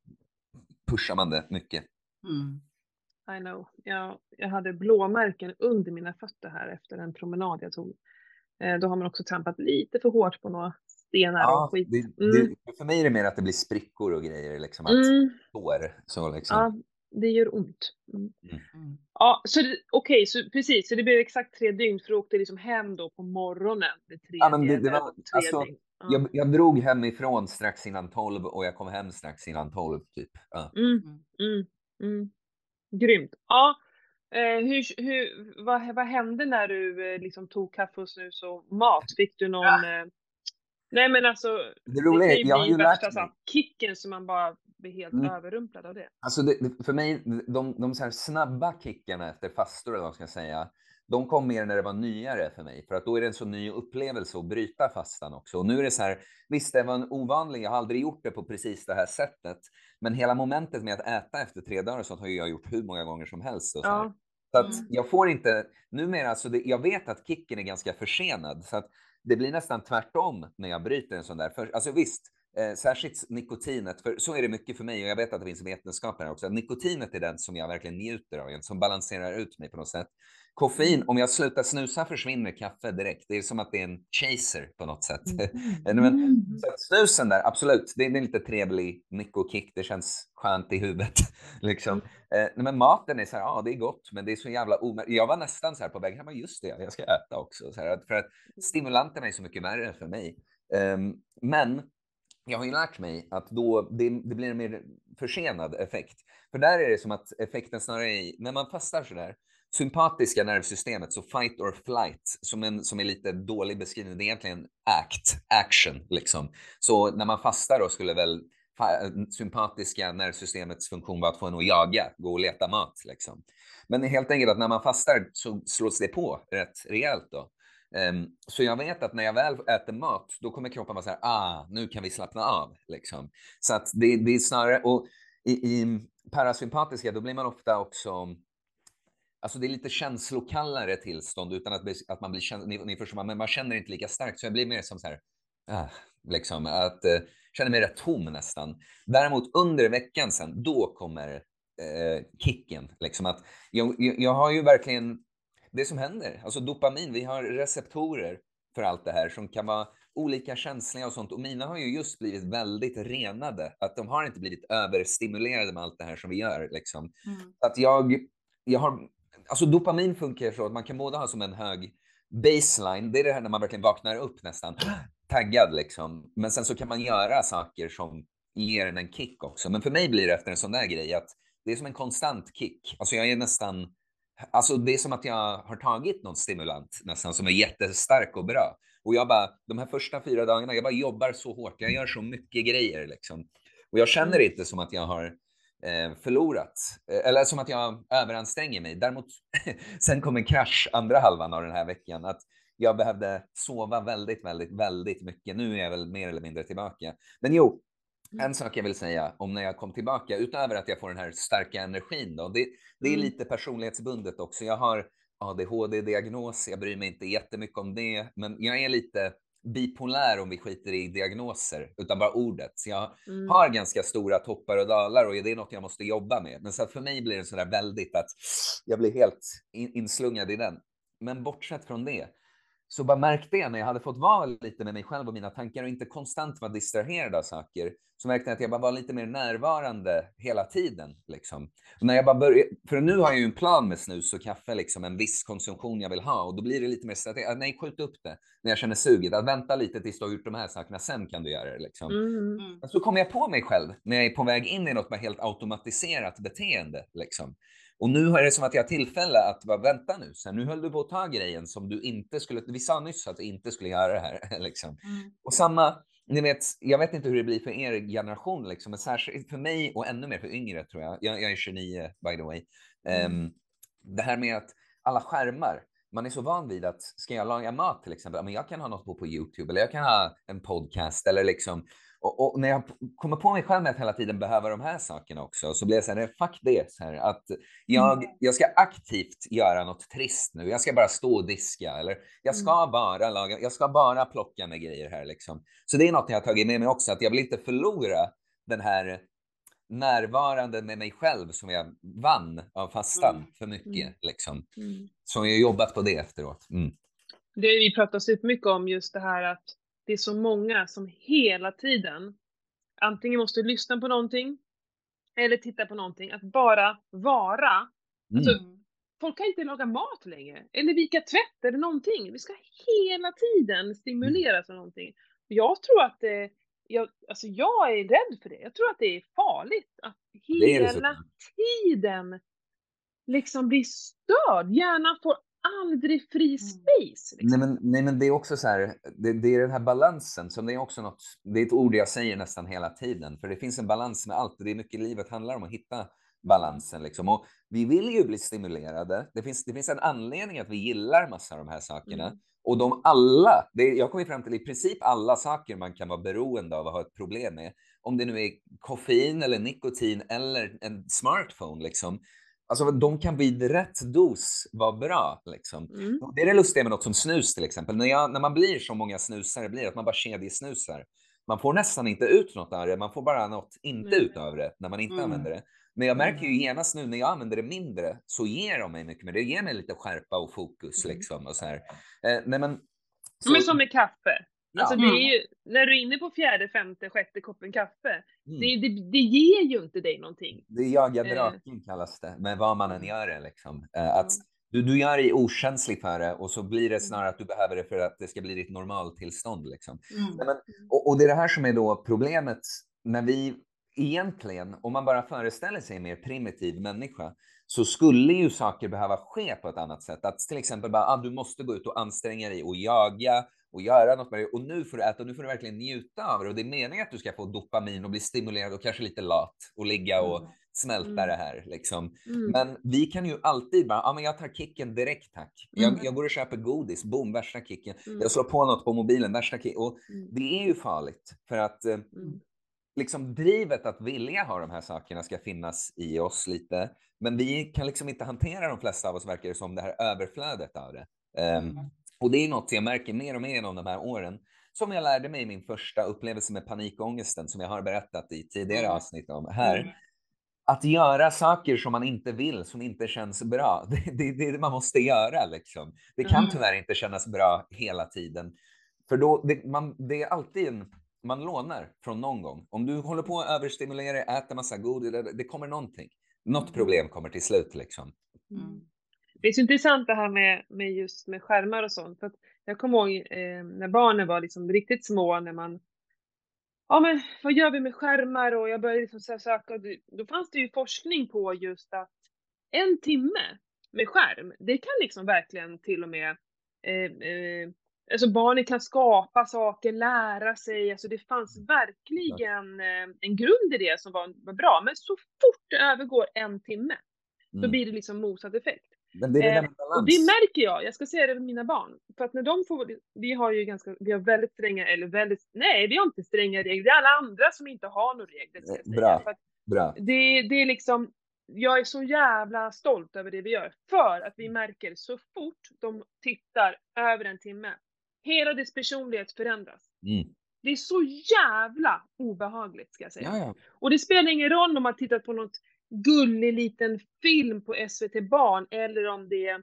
pushar man det mycket. Mm. I know. Jag, jag hade blåmärken under mina fötter här efter en promenad jag tog. Eh, då har man också trampat lite för hårt på några stenar Ja, och skit. det, Mm. det, för mig är det mer att det blir sprickor och grejer, liksom att Mm, sår. Så liksom. ja, det gör ont. Mm. Mm. Ja, så det- okej, så precis, så det blev exakt tre dygn för du åkte liksom hem då på morgonen. Det tredje, Ja, men det- det var- tre alltså, dygn. Ja. Jag, jag drog hemifrån strax innan 12 och jag kom hem strax innan 12 typ. Ja. Mm, Mm. mm, mm. Grymt. Ja, eh, hur, hur, vad, vad hände när du eh, liksom tog kaffe och snus och mat? Fick du någon... Ja. Eh, nej men alltså, Det det roliga ju jag har ju värsta lärt mig. kicken som man bara blir helt Mm. överrumplad av det. Alltså det, det- för mig, de, de så här snabba kickarna efter fastor, eller vad man ska säga, de kom mer när det var nyare för mig. För att då är det en så ny upplevelse att bryta fastan också. Och nu är det så här, visst det var en ovanlig, jag har aldrig gjort det på precis det här sättet. Men hela momentet med att äta efter tre dagar och sånt har jag gjort hur många gånger som helst. Och så. Ja. Så att Mm. jag får inte, numera, så det, jag vet att kicken är ganska försenad. Så att det blir nästan tvärtom när jag bryter en sån där. För, alltså visst, eh, särskilt nikotinet, för så är det mycket för mig och jag vet att det finns vetenskap här också. Nikotinet är den som jag verkligen njuter av, som balanserar ut mig på något sätt. Koffein, om jag slutar snusa försvinner kaffe direkt. Det är som att det är en chaser på något sätt. Mm. Men, så att snusen där, absolut, det är en lite trevlig nikokick. Det känns skönt i huvudet. liksom. Eh, men maten är så här, ja det är gott, men det är så jävla omärkligt. Jag var nästan så här på väg hem, just det, jag ska äta också. Så här, för att stimulanterna är så mycket värre för mig. Ehm, men jag har ju lärt mig att då, det, det blir en mer försenad effekt. För där är det som att effekten snarare är, när man fastar så där, sympatiska nervsystemet, så fight or flight, som, en, som är lite dålig beskrivning, det är egentligen act, action liksom. Så när man fastar då skulle väl sympatiska nervsystemets funktion vara att få en att jaga, gå och leta mat liksom. Men helt enkelt att när man fastar så slås det på rätt rejält då. Ehm, så jag vet att när jag väl äter mat, då kommer kroppen vara så här, ah, nu kan vi slappna av. Liksom. Så att det, det är snarare, och i, i parasympatiska, då blir man ofta också, alltså det är lite känslokallare tillstånd utan att, att man blir, ni, ni förstår, men man känner inte lika starkt. Så jag blir mer som så här, ah, liksom, att eh, känner mig rätt tom nästan. Däremot under veckan sen, då kommer eh, kicken. Liksom att jag, jag, har ju verkligen det som händer, alltså dopamin, vi har receptorer för allt det här som kan vara olika känsliga och sånt. Och mina har ju just blivit väldigt renade, att de har inte blivit överstimulerade med allt det här som vi gör. Liksom. Mm. Så Att jag, jag har, alltså dopamin funkar så att man kan både ha som en hög baseline, det är det här när man verkligen vaknar upp nästan taggad liksom. Men sen så kan man göra saker som ger en en kick också. Men för mig blir det efter en sån där grej att det är som en konstant kick. Alltså jag är nästan, alltså det är som att jag har tagit någon stimulant nästan som är jättestark och bra. Och jag bara, de här första fyra dagarna, jag bara jobbar så hårt, jag gör så mycket grejer liksom. Och jag känner inte som att jag har förlorat, eh, eller som att jag överanstränger mig. Däremot, sen kom en krasch andra halvan av den här veckan, att jag behövde sova väldigt, väldigt, väldigt mycket. Nu är jag väl mer eller mindre tillbaka. Men jo, Mm. en sak jag vill säga om när jag kom tillbaka, utöver att jag får den här starka energin då, det, det är Mm. lite personlighetsbundet också. Jag har ADHD-diagnos, jag bryr mig inte jättemycket om det, men jag är lite bipolär om vi skiter i diagnoser, utan bara ordet. Så jag Mm. har ganska stora toppar och dalar och det är något jag måste jobba med. Men så för mig blir det sådär väldigt att jag blir helt in, inslungad i den. Men bortsett från det så bara märkte jag när jag hade fått vara lite med mig själv och mina tankar och inte konstant vara distraherad av saker, så märkte jag att jag bara var lite mer närvarande hela tiden. Liksom. Och när jag bara började, för nu har jag ju en plan med snus och kaffe, liksom, en viss konsumtion jag vill ha och då blir det lite mer strategiskt. Nej, skjut upp det när jag känner suget. Att vänta lite tills du har gjort de här sakerna, sen kan du göra det. Liksom. Mm. Mm. Men så kommer jag på mig själv när jag är på väg in i något med helt automatiserat beteende. Liksom. Och nu är det som att jag har tillfälle att bara vänta nu, så här, nu höll du på att ta grejen som du inte skulle, vi sa nyss att du inte skulle göra det här. Liksom. Mm. Och samma, ni vet, jag vet inte hur det blir för er generation, liksom, men särskilt för mig och ännu mer för yngre tror jag. Jag, jag är 29 by the way. Ehm, det här med att alla skärmar, man är så van vid att ska jag laga mat till exempel, men jag kan ha något på, på YouTube eller jag kan ha en podcast eller liksom och, och när jag kommer på mig själv med att hela tiden behöva de här sakerna också så blir jag så här, fuck det, så här, att jag, jag ska aktivt göra något trist nu. Jag ska bara stå och diska eller jag ska bara laga, jag ska bara plocka med grejer här liksom. Så det är något jag har tagit med mig också, att jag vill inte förlora den här närvarande med mig själv som jag vann av fastan Mm. för mycket Mm. liksom. Mm. Så jag har jobbat på det efteråt. Mm. Det vi pratar supermycket om just det här att det är så många som hela tiden antingen måste lyssna på någonting eller titta på någonting. Att bara vara. Alltså, Mm. Folk kan inte laga mat längre eller vika tvätt eller någonting. Vi ska hela tiden stimuleras av någonting. Jag tror att det, jag, alltså jag är rädd för det. Jag tror att det är farligt att hela tiden liksom bli störd. Hjärnan får aldrig fri space. Liksom. Nej, men, nej, men det är också så här, det, det är den här balansen som det är också något, det är ett ord jag säger nästan hela tiden, för det finns en balans med allt. Det är mycket livet handlar om att hitta balansen liksom. Och vi vill ju bli stimulerade. Det finns, det finns en anledning att vi gillar massa av de här sakerna. Mm. Och de alla, det, jag kommer fram till i princip alla saker man kan vara beroende av och ha ett problem med. Om det nu är koffein eller nikotin eller en smartphone liksom. Alltså de kan vid rätt dos vara bra liksom. Mm. Det är det lustiga med något som snus till exempel. När, jag, när man blir så många snusare blir att man bara kedjesnusar. Man får nästan inte ut något av det, man får bara något inte Mm. ut av det när man inte Mm. använder det. Men jag märker ju genast nu när jag använder det mindre så ger de mig mycket mer. Det ger mig lite skärpa och fokus Mm. liksom och så här. Eh, nej men. Ja, Men som med kaffe. Ja. Alltså det Mm. är ju, när du är inne på fjärde, femte, sjätte koppen kaffe, Mm. det, det, det ger ju inte dig någonting. Det är jaga Eh. draken kallas det, med vad man än gör det liksom. Eh, att Mm. du, du gör dig okänslig för det och så blir det snarare att du behöver det för att det ska bli ditt normaltillstånd liksom. Mm. Men, och, och det är det här som är då problemet när vi egentligen, om man bara föreställer sig en mer primitiv människa, så skulle ju saker behöva ske på ett annat sätt. Att till exempel bara, ah, du måste gå ut och anstränga dig och jaga och göra något med det. Och nu får du äta nu får du verkligen njuta av det. Och det är meningen att du ska få dopamin och bli stimulerad och kanske lite lat och ligga och Mm. smälta Mm. det här. Liksom. Mm. Men vi kan ju alltid bara, ja men jag tar kicken direkt tack. Jag, Mm. jag går och köper godis, boom, värsta kicken. Mm. Jag slår på något på mobilen, värsta kicken. Och Mm. det är ju farligt för att eh, liksom drivet att vilja ha de här sakerna ska finnas i oss lite. Men vi kan liksom inte hantera de flesta av oss verkar det som det här överflödet av det. Mm. Och det är något jag märker mer och mer genom de här åren. Som jag lärde mig i min första upplevelse med panikångesten som jag har berättat i tidigare Mm. avsnitt om här. Mm. Att göra saker som man inte vill, som inte känns bra. Det, det, det är det man måste göra liksom. Det kan Mm. tyvärr inte kännas bra hela tiden. För då, det, man, det är alltid en, man lånar från någon gång. Om du håller på att överstimulera, äter massa godis, det, det kommer någonting. Något problem kommer till slut liksom. Mm. Det är så intressant det här med, med just med skärmar och sånt. För jag kommer ihåg eh, när barnen var liksom riktigt små, när man ja men vad gör vi med skärmar och jag började liksom söka då fanns det ju forskning på just att en timme med skärm, det kan liksom verkligen till och med eh, eh, Alltså barnen kan skapa saker, lära sig, alltså det fanns verkligen eh, en grund i det som var, var bra. Men så fort det övergår en timme, då Mm. blir det liksom motsatt effekt. Men det är det Eh, Och det märker jag, jag ska säga det med mina barn. För att när de får, vi har ju ganska, vi har väldigt stränga, eller väldigt, nej vi har inte stränga regler, det är alla andra som inte har några regler ska jag Eh, säga. bra. Bra. det, det är liksom, jag är så jävla stolt över det vi gör. För att vi märker så fort de tittar över en timme, hela dess personlighet förändras. Mm. Det är så jävla obehagligt ska jag säga. Ja, ja. Och det spelar ingen roll om man tittar på något gullig liten film på SVT Barn eller om det är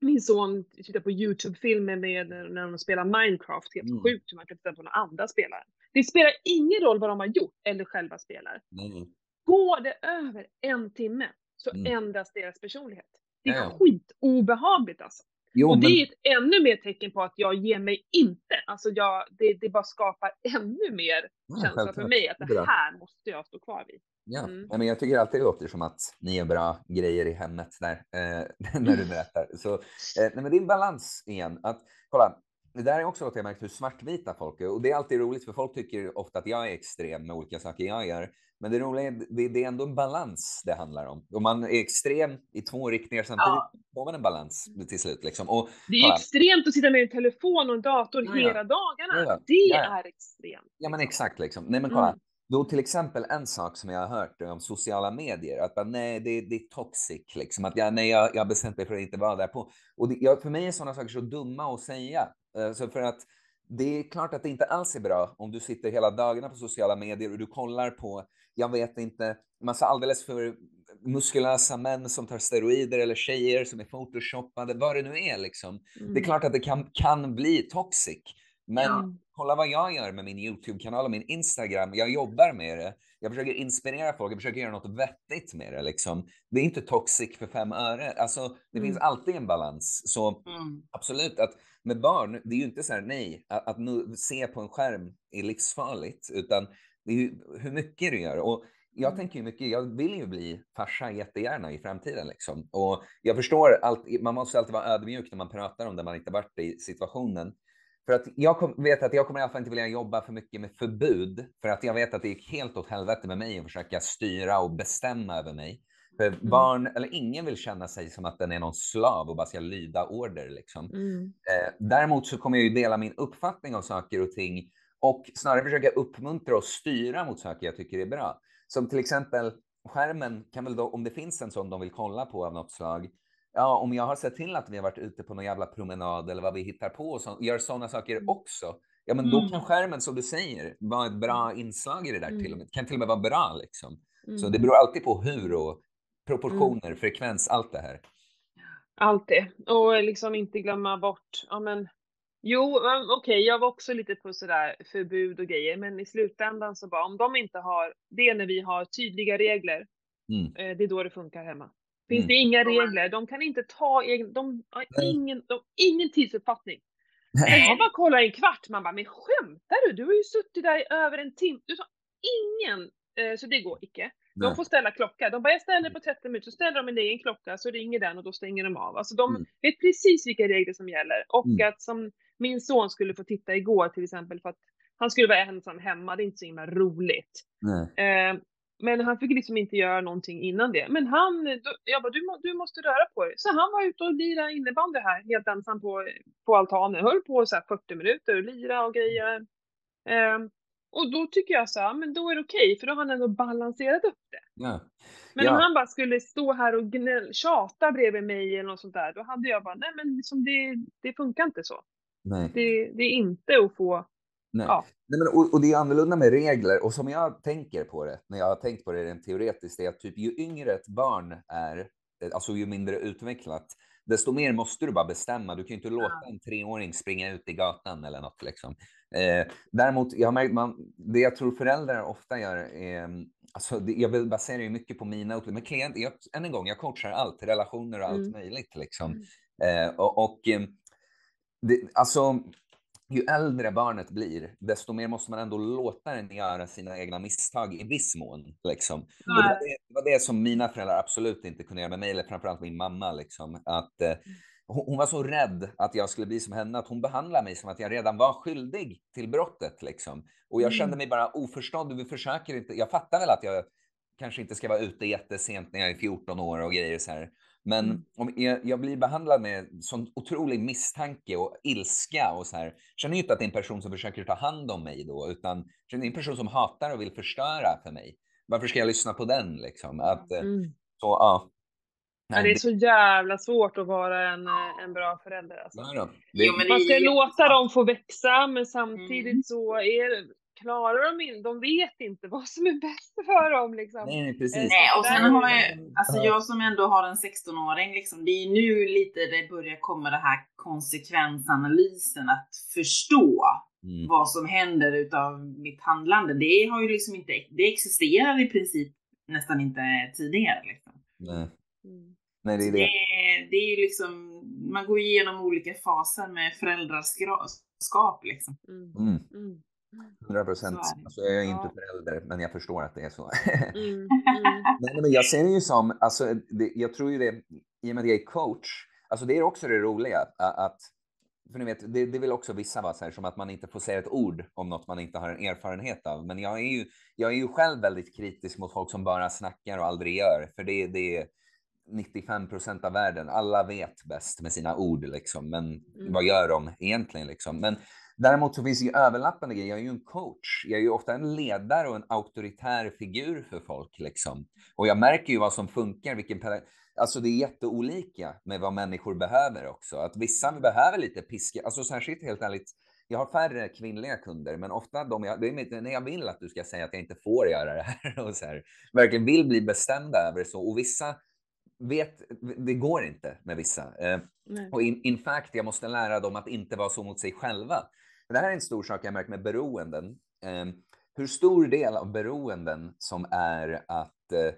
min son tittar på Youtube-filmer med när de spelar Minecraft. Helt Mm. sjukt hur man kan titta på några andra spelare. Det spelar ingen roll vad de har gjort eller själva spelar. Nej. Går det över en timme så Mm. ändras deras personlighet. Det är Ja, skitobehagligt alltså. Jo, och det men, är ett ännu mer tecken på att jag ger mig inte. Alltså jag, det, det bara skapar ännu mer Ja, känsla för mig att Det här måste jag stå kvar vid. Ja. Mm. Men jag tycker alltid det låter som att ni gör bra grejer i hemmet där, eh, när du berättar. Så, eh, nej, men det är en balans igen. Att, kolla, det där är också något jag märkt hur svartvita folk är. Och det är alltid roligt för folk tycker ofta att jag är extrem med olika saker jag gör. Men det roliga är, det, är ändå en balans det handlar om. Om man är extrem i två riktningar samtidigt får man en balans till slut. Liksom. Och, Det är kolla, extremt att sitta med en telefon och en dator Ja, ja. hela dagarna. Ja, ja. Det Ja, ja. är extremt. Ja men exakt liksom. Nej men kolla. Mm. Då till exempel en sak som jag har hört om sociala medier, att nej det, det är toxic liksom. Att jag, nej, jag, jag bestämt mig för att inte vara där på. Och det, jag, för mig är sådana saker så dumma att säga. Eh, så för att det är klart att det inte alls är bra om du sitter hela dagarna på sociala medier och du kollar på, jag vet inte, massa alldeles för muskulösa män som tar steroider eller tjejer som är photoshoppade, vad det nu är liksom. Mm. Det är klart att det kan, kan bli toxic. Men Ja. kolla vad jag gör med min YouTube-kanal och min Instagram. Jag jobbar med det. Jag försöker inspirera folk. Jag försöker göra något vettigt med det. Liksom. Det är inte toxic för fem öre. Alltså, det Mm. finns alltid en balans. Så Mm. absolut, att med barn, det är ju inte så här nej, att, att nu se på en skärm är livsfarligt, utan det är ju hur mycket du gör. Och jag Mm. tänker ju mycket, jag vill ju bli farsa jättegärna i framtiden liksom. Och jag förstår allt, man måste alltid vara ödmjuk när man pratar om det man inte varit i situationen. För att jag kom, vet att jag kommer i alla fall inte vilja jobba för mycket med förbud, för att jag vet att det gick helt åt helvete med mig att försöka styra och bestämma över mig. För barn, eller ingen vill känna sig som att den är någon slav och bara ska lyda order liksom. Mm. Eh, däremot så kommer jag ju dela min uppfattning om saker och ting och snarare försöka uppmuntra och styra mot saker jag tycker är bra. Som till exempel skärmen kan väl då, om det finns en sån de vill kolla på av något slag. Ja, om jag har sett till att vi har varit ute på någon jävla promenad eller vad vi hittar på och så, gör sådana saker också. Ja, men då Mm. kan skärmen som du säger vara ett bra inslag i det där till och Mm. med. Kan till och med vara bra liksom. Så Mm. det beror alltid på hur och proportioner, frekvens, allt det här. Allt det. Och liksom inte glömma bort, ja men Jo, okej, jag var också lite på sådär förbud och grejer, men i slutändan så bara om de inte har, det är när vi har tydliga regler, Mm. eh, det är då det funkar hemma. Finns Mm. det inga regler, de kan inte ta egen, de har Nej. ingen, de, ingen tidsuppfattning. Jag bara kollar en kvart, man bara, men skämtar du? Du har ju suttit där i över en timme. Du sa ingen, eh, så det går icke. De Nej. får ställa klocka. De bara, jag ställer på 30 minuter, så ställer de en egen klocka, så ringer den och då stänger de av. Alltså de Mm. vet precis vilka regler som gäller. Och Mm. att som min son skulle få titta igår till exempel, för att han skulle vara ensam hemma, det är inte så himla roligt. Nej. Eh, men han fick liksom inte göra någonting innan det. Men han, då, jag bara, du, må, du måste röra på dig. Så han var ute och lirade innebandy här, helt ensam på, på altanen. Höll på så här 40 minuter och lira och grejer. Eh, och då tycker jag så här, men då är det okej, för då har han ändå balanserat upp det. Ja. Men Ja. om han bara skulle stå här och gnäll, tjata bredvid mig eller något sånt där, då hade jag bara, nej men liksom det, det funkar inte så. Nej. Det, det är inte att få, Nej. ja. Nej, men, och, och det är annorlunda med regler. Och som jag tänker på det, när jag har tänkt på det rent teoretiskt, är att typ, ju yngre ett barn är, eh, alltså ju mindre utvecklat, desto mer måste du bara bestämma. Du kan ju inte låta en treåring springa ut i gatan eller något. Liksom. Eh, däremot, jag har märkt, man, det jag tror föräldrar ofta gör är, alltså, det, jag vill basera ju mycket på mina upplevelser. Men klient, jag, än en gång, jag coachar allt, relationer och allt Mm. möjligt. Liksom. Mm. Eh, och, och eh, det, alltså, ju äldre barnet blir, desto mer måste man ändå låta den göra sina egna misstag i viss mån. Liksom. Och det, var det, det, var det som mina föräldrar absolut inte kunde göra med mig, eller framförallt min mamma. Liksom. Att, eh, hon, hon, var så rädd att jag skulle bli som henne, att hon behandlade mig som att jag redan var skyldig till brottet. Liksom. Och jag kände mig bara oförstådd. Du försöker inte, jag fattar väl att jag kanske inte ska vara ute jättesent när jag är 14 år och grejer så här. Men mm. om jag, jag, blir behandlad med sån otrolig misstanke och ilska och så här. Känner ju inte att det är en person som försöker ta hand om mig då, utan känner en person som hatar och vill förstöra för mig. Varför ska jag lyssna på den liksom? Att, eh, mm. så, ja. Nej, det är så jävla svårt att vara en, eh, en bra förälder. Alltså. Ja, det... Man ska låta dem få växa, men samtidigt mm. så är klarar de inte, de vet inte vad som är bäst för dem liksom. Nej, precis. Nej, och sen har jag, alltså jag som ändå har en 16-åring, liksom, det är nu lite det börjar komma det här konsekvensanalysen, att förstå mm. vad som händer utav mitt handlande. Det har ju liksom inte, det existerar i princip nästan inte tidigare. Liksom. Nej. Mm. Nej, det är det. det. Det är liksom, man går igenom olika faser med föräldraskap liksom. Mm. Mm. Mm. 100 procent. Alltså, jag är inte förälder, men jag förstår att det är så. Mm, mm. Nej, men jag ser det ju som, alltså, det, jag tror ju det, i och med att jag är coach, alltså det är också det roliga, att, för ni vet, det, det vill också vissa vara så här, som att man inte får säga ett ord om något man inte har en erfarenhet av. Men jag är ju, jag är ju själv väldigt kritisk mot folk som bara snackar och aldrig gör, för det, det är 95 procent av världen. Alla vet bäst med sina ord, liksom. men mm. vad gör de egentligen? Liksom? Men Däremot så finns det ju överlappande grejer. Jag är ju en coach. Jag är ju ofta en ledare och en auktoritär figur för folk. Liksom. Och jag märker ju vad som funkar. Vilken alltså det är jätteolika med vad människor behöver också. Att vissa behöver lite piska. Alltså särskilt helt ärligt. Jag har färre kvinnliga kunder, men ofta de jag, det är när jag vill att du ska säga att jag inte får göra det här och så här, verkligen vill bli bestämda över så. Och vissa vet, det går inte med vissa. Eh, och in, in fact, jag måste lära dem att inte vara så mot sig själva. Det här är en stor sak jag märkt med beroenden. Eh, hur stor del av beroenden som är att eh,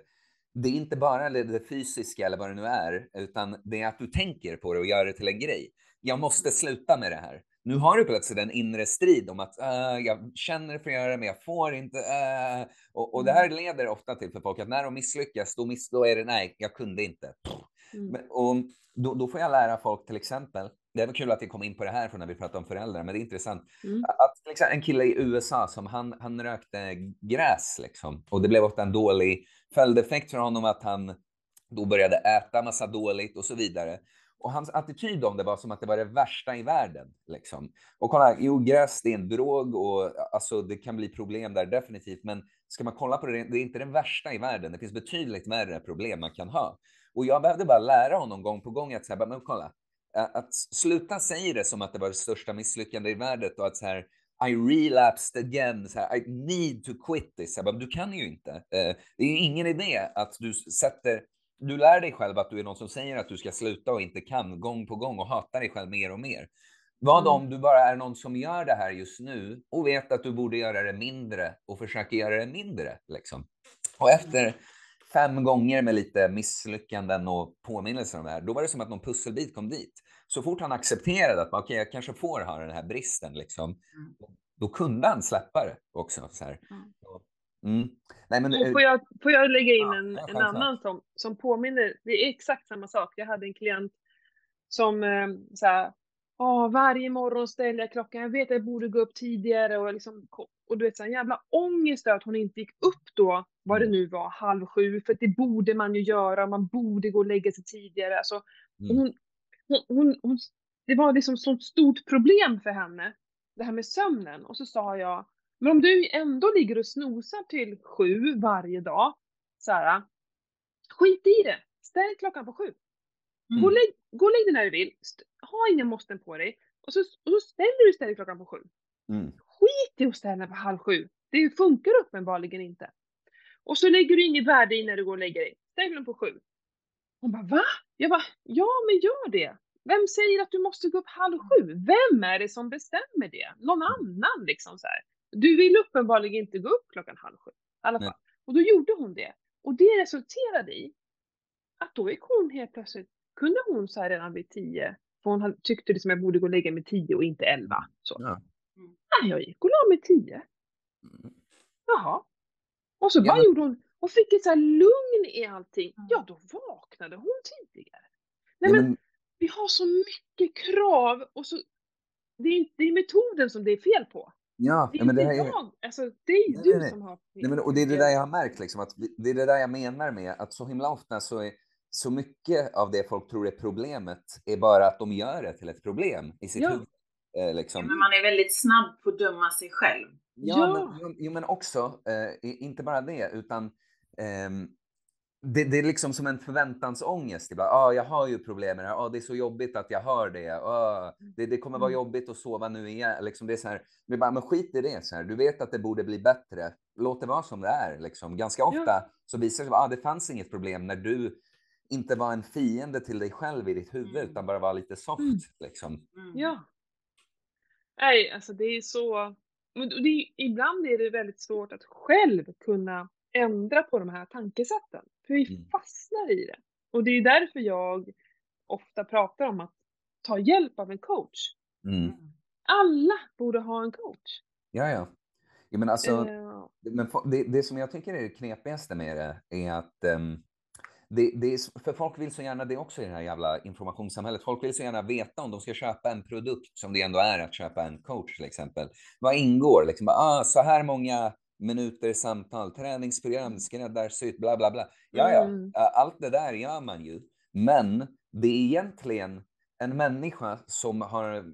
det är inte bara det fysiska eller vad det nu är, utan det är att du tänker på det och gör det till en grej. Jag måste sluta med det här. Nu har du plötsligt en inre strid om att uh, jag känner för att göra det, men jag får inte. Uh, och, och, det här mm. leder ofta till för folk att när de misslyckas, då, miss, då är det nej, jag kunde inte. Mm. Men, och då, då, får jag lära folk till exempel, det var kul att vi kom in på det här för när vi pratade om föräldrar, men det är intressant. Mm. Att till exempel, en kille i USA som han, han rökte gräs liksom, och det blev ofta en dålig följdeffekt för honom att han då började äta massa dåligt och så vidare. Och hans attityd om det var som att det var det värsta i världen. Liksom. Och kolla, jo, gräs det är en drog och alltså, det kan bli problem där definitivt. Men ska man kolla på det, det är inte den värsta i världen. Det finns betydligt värre problem man kan ha. Och jag behövde bara lära honom gång på gång att säga, men kolla, att sluta säga det som att det var det största misslyckandet i världen och att så här, I relapsed again, så här, I need to quit this. Bara, du kan ju inte. Det är ingen idé att du sätter du lär dig själv att du är någon som säger att du ska sluta och inte kan gång på gång och hatar dig själv mer och mer. Vad mm. om du bara är någon som gör det här just nu och vet att du borde göra det mindre och försöker göra det mindre. Liksom. Och efter fem gånger med lite misslyckanden och påminnelser om det här, då var det som att någon pusselbit kom dit. Så fort han accepterade att okay, jag kanske får ha den här bristen, liksom, mm. då kunde han släppa det också. Så. Mm. Mm. Nej, men, får, jag, får jag lägga in ja, en, en annan som, som påminner? Det är exakt samma sak. Jag hade en klient som eh, så här, Åh, varje morgon ställer jag klockan, jag vet att jag borde gå upp tidigare och liksom, och du vet så en jävla ångest att hon inte gick upp då, vad det mm. nu var, halv sju, för det borde man ju göra, man borde gå och lägga sig tidigare. Alltså, mm. hon, hon, hon, hon, det var liksom sånt stort problem för henne, det här med sömnen. Och så sa jag, men om du ändå ligger och snosar till sju varje dag, så här, skit i det. Ställ klockan på sju. Mm. Gå, och lägg, gå och lägg dig när du vill. Ha inga måsten på dig. Och så, och så ställer du istället klockan på sju. Mm. Skit i att ställa på halv sju. Det funkar uppenbarligen inte. Och så lägger du inget värde i när du går och lägger dig. Ställ den på sju. Hon bara va? Jag bara ja men gör det. Vem säger att du måste gå upp halv sju? Vem är det som bestämmer det? Någon annan liksom så här. Du vill uppenbarligen inte gå upp klockan halv sju. I alla fall. Och då gjorde hon det. Och det resulterade i att då gick hon helt plötsligt, kunde hon så här redan vid tio, För hon tyckte liksom jag borde gå och lägga mig tio och inte elva. Så. Ja. Nej, jag gick och la mig tio. Mm. Jaha. Och så Ja, bara men- gjorde hon, och fick ett så här lugn i allting. Ja, då vaknade hon tidigare. Nej Ja, men, men, vi har så mycket krav och så, det är, det är metoden som det är fel på. ja, Det är ja, men det här är... jag, alltså det är Nej, du nej, nej. som har Nej, men, och det är det där jag har märkt, liksom, att det är det där jag menar med att så himla ofta så är så mycket av det folk tror är problemet är bara att de gör det till ett problem i sitt Ja. huvud. Eh, Ja, liksom. men man är väldigt snabb på att döma sig själv. Ja, Ja. Men, jo, men också, eh, inte bara det, utan ehm, det, det är liksom som en förväntansångest. Ibland. Ah, jag har ju problem med det här. Ah, det är så jobbigt att jag hör det. Ah, det, det kommer vara Mm. jobbigt att sova nu igen. Liksom det är så här, det är bara, men skit i det. Så här. Du vet att det borde bli bättre. Låt det vara som det är. Liksom. Ganska ofta så visar det sig att ah, det fanns inget problem när du inte var en fiende till dig själv i ditt huvud, Mm. utan bara var lite soft. Mm. Liksom. Mm. Ja. Nej, alltså det är så... men det är, ibland är det väldigt svårt att själv kunna ändra på de här tankesätten. För vi Mm. fastnar i det. Och det är därför jag ofta pratar om att ta hjälp av en coach. Mm. Alla borde ha en coach. Ja, ja. ja men alltså, Eh, Men det, det som jag tycker är det knepigaste med det är att ehm, det, det är, för folk vill så gärna det också i det här jävla informationssamhället. Folk vill så gärna veta om de ska köpa en produkt som det ändå är att köpa en coach till exempel. Vad ingår? Liksom, ah, så här många minuter samtal, träningsprogram, skräddarsytt, bla bla bla. Ja, ja, Mm. allt det där gör man ju. Men det är egentligen en människa som har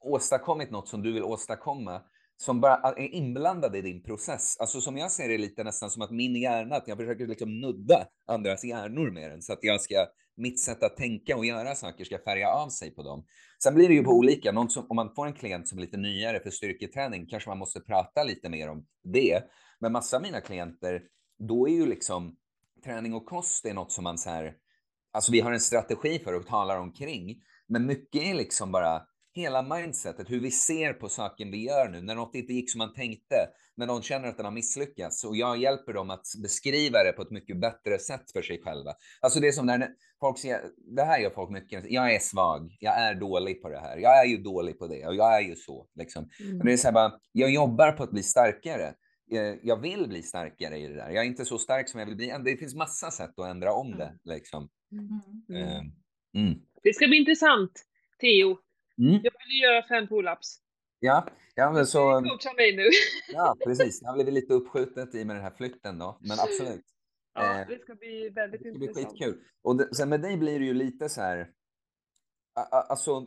åstadkommit något som du vill åstadkomma som bara är inblandade i din process. Alltså som jag ser det lite nästan som att min hjärna, att jag försöker liksom nudda andras hjärnor med den så att jag ska, mitt sätt att tänka och göra saker ska färga av sig på dem. Sen blir det ju på olika, någon som, om man får en klient som är lite nyare för styrketräning kanske man måste prata lite mer om det. Men massa av mina klienter, då är ju liksom träning och kost är något som man så här, alltså vi har en strategi för och talar omkring, men mycket är liksom bara hela mindsetet, hur vi ser på saken vi gör nu, när något inte gick som man tänkte, när någon känner att den har misslyckats och jag hjälper dem att beskriva det på ett mycket bättre sätt för sig själva. Alltså det är som när folk säger, det här gör folk mycket, jag är svag, jag är dålig på det här, jag är ju dålig på det och jag är ju så liksom. mm. Men det är så här bara, jag jobbar på att bli starkare. Eh, Jag vill bli starkare i det där. Jag är inte så stark som jag vill bli. Det finns massa sätt att ändra om det. Liksom. Mm. Eh, Mm. Mm. Det ska bli intressant, Theo. Mm. Jag vill göra fem pull-ups. Ja, ja, men Du så, coacha mig nu. ja, precis. Det blivit lite uppskjutet i med den här flytten då, men absolut. Ja, Eh, det ska bli väldigt Det ska bli intressant. skitkul. Och det, sen med dig blir det ju lite så här, alltså,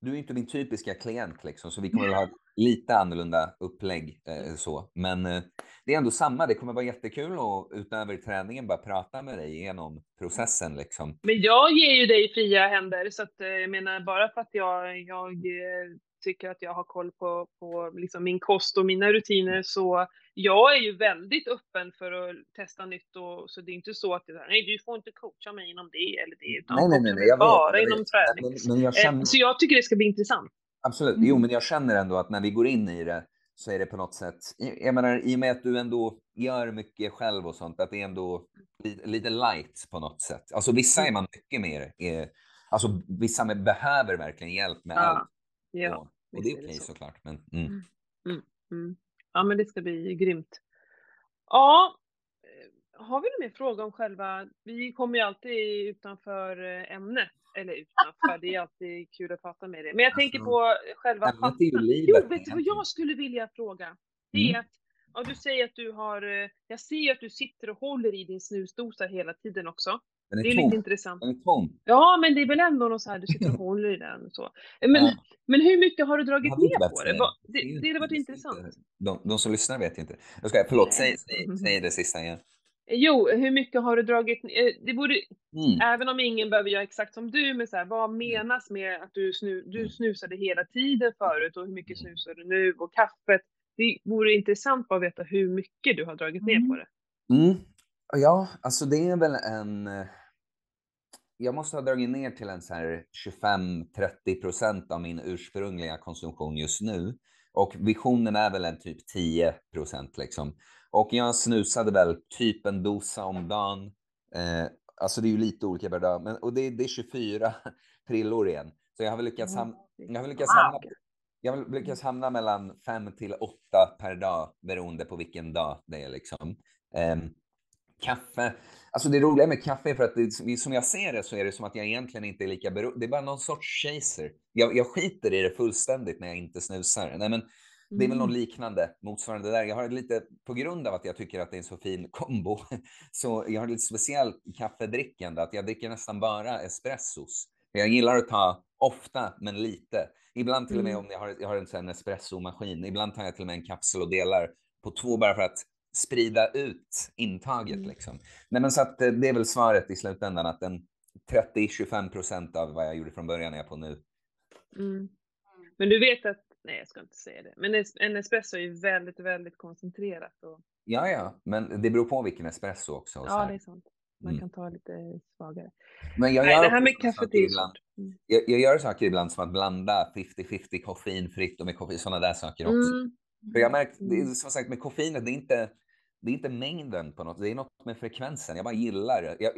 du är inte min typiska klient liksom, så vi kommer väl ha lite annorlunda upplägg eh, så. Men eh, det är ändå samma, det kommer vara jättekul att utöver träningen bara prata med dig genom processen liksom. Men jag ger ju dig fria händer så att eh, jag menar bara för att jag, jag eh, tycker att jag har koll på, på liksom min kost och mina rutiner så jag är ju väldigt öppen för att testa nytt och så det är inte så att det är, nej du får inte coacha mig inom det eller det utan Nej, nej, nej, nej, vet, bara jag inom vet. träning. Men, men jag känner, Eh, Så jag tycker det ska bli intressant. Absolut, jo men jag känner ändå att när vi går in i det så är det på något sätt, jag menar i och med att du ändå gör mycket själv och sånt, att det är ändå lite, light på något sätt. Alltså vissa är man mycket mer, eh, alltså vissa behöver verkligen hjälp med Ja, allt. Ja, och, och det är är okej så. såklart. Men, mm. mm. ja men det ska bli grymt. Ja, eh, har vi någon mer fråga om själva, vi kommer ju alltid utanför eh, ämnet. Eller utanför, det är alltid kul att prata med dig. Men jag tänker Alltså, på själva är livet Jo, vet du vad jag skulle vilja fråga? Det är Mm. att, ja du säger att du har, eh, jag ser ju att du sitter och håller i din snusdosa hela tiden också. Den Det är är lite tom. intressant. Den är tom. Ja, men det är väl ändå något så här, du sitter och håller i den och så. Men, Ja. men hur mycket har du dragit inte ner på det? Det Det, är det hade varit inte- intressant. De, de som lyssnar vet ju inte. Jag ska, förlåt, säg, säg, säg det sista igen. Jo, hur mycket har du dragit ner? Det borde, Mm. även om ingen behöver göra exakt som du, men så här, vad menas med att du, snu, du Mm. snusade hela tiden förut och hur mycket Mm. snusar du nu och kaffet? Det vore intressant att veta hur mycket du har dragit ner på det. Mm. Ja, alltså det är väl en... eh, Jag måste ha dragit ner till en så här 25-30 procent av min ursprungliga konsumtion just nu. Och visionen är väl en typ 10 procent liksom. Och jag snusade väl typ en dosa om dagen. Eh, alltså det är ju lite olika per dag, men, och det, det är 24 prillor igen. Så jag har väl lyckats, ham jag har lyckats hamna jag har lyckats hamna mellan fem till åtta per dag beroende på vilken dag det är liksom. Um, kaffe, alltså det roliga med kaffe är för att det, som jag ser det så är det som att jag egentligen inte är lika beroende. Det är bara någon sorts chaser. Jag, jag skiter i det fullständigt när jag inte snusar. Nej, men det är väl något mm. liknande, motsvarande där. Jag har lite, på grund av att jag tycker att det är en så fin kombo, så jag har lite speciellt kaffedrickande, att jag dricker nästan bara espressos. Jag gillar att ta ofta, men lite. Ibland till och med mm. om jag har, jag har en sån espressomaskin. Ibland tar jag till och med en kapsel och delar på två bara för att sprida ut intaget. Mm. Liksom. Nej, men så att eh, det är väl svaret i slutändan att en 30-25 procent av vad jag gjorde från början är jag på nu. Mm. Men du vet att, nej jag ska inte säga det, men en espresso är ju väldigt, väldigt koncentrerat. Och... Ja, ja, men det beror på vilken espresso också. ja, det är sant. Man mm. kan ta lite svagare. Men jag Nej, det här med kaffet är ibland, mm. jag, jag, gör saker ibland som att blanda 50-50 koffeinfritt och med koffein, sådana där saker också. Mm. För jag märkt, det mm. som sagt med koffeinet, det är inte det är inte mängden på något, det är något med frekvensen. Jag bara gillar det. Jag,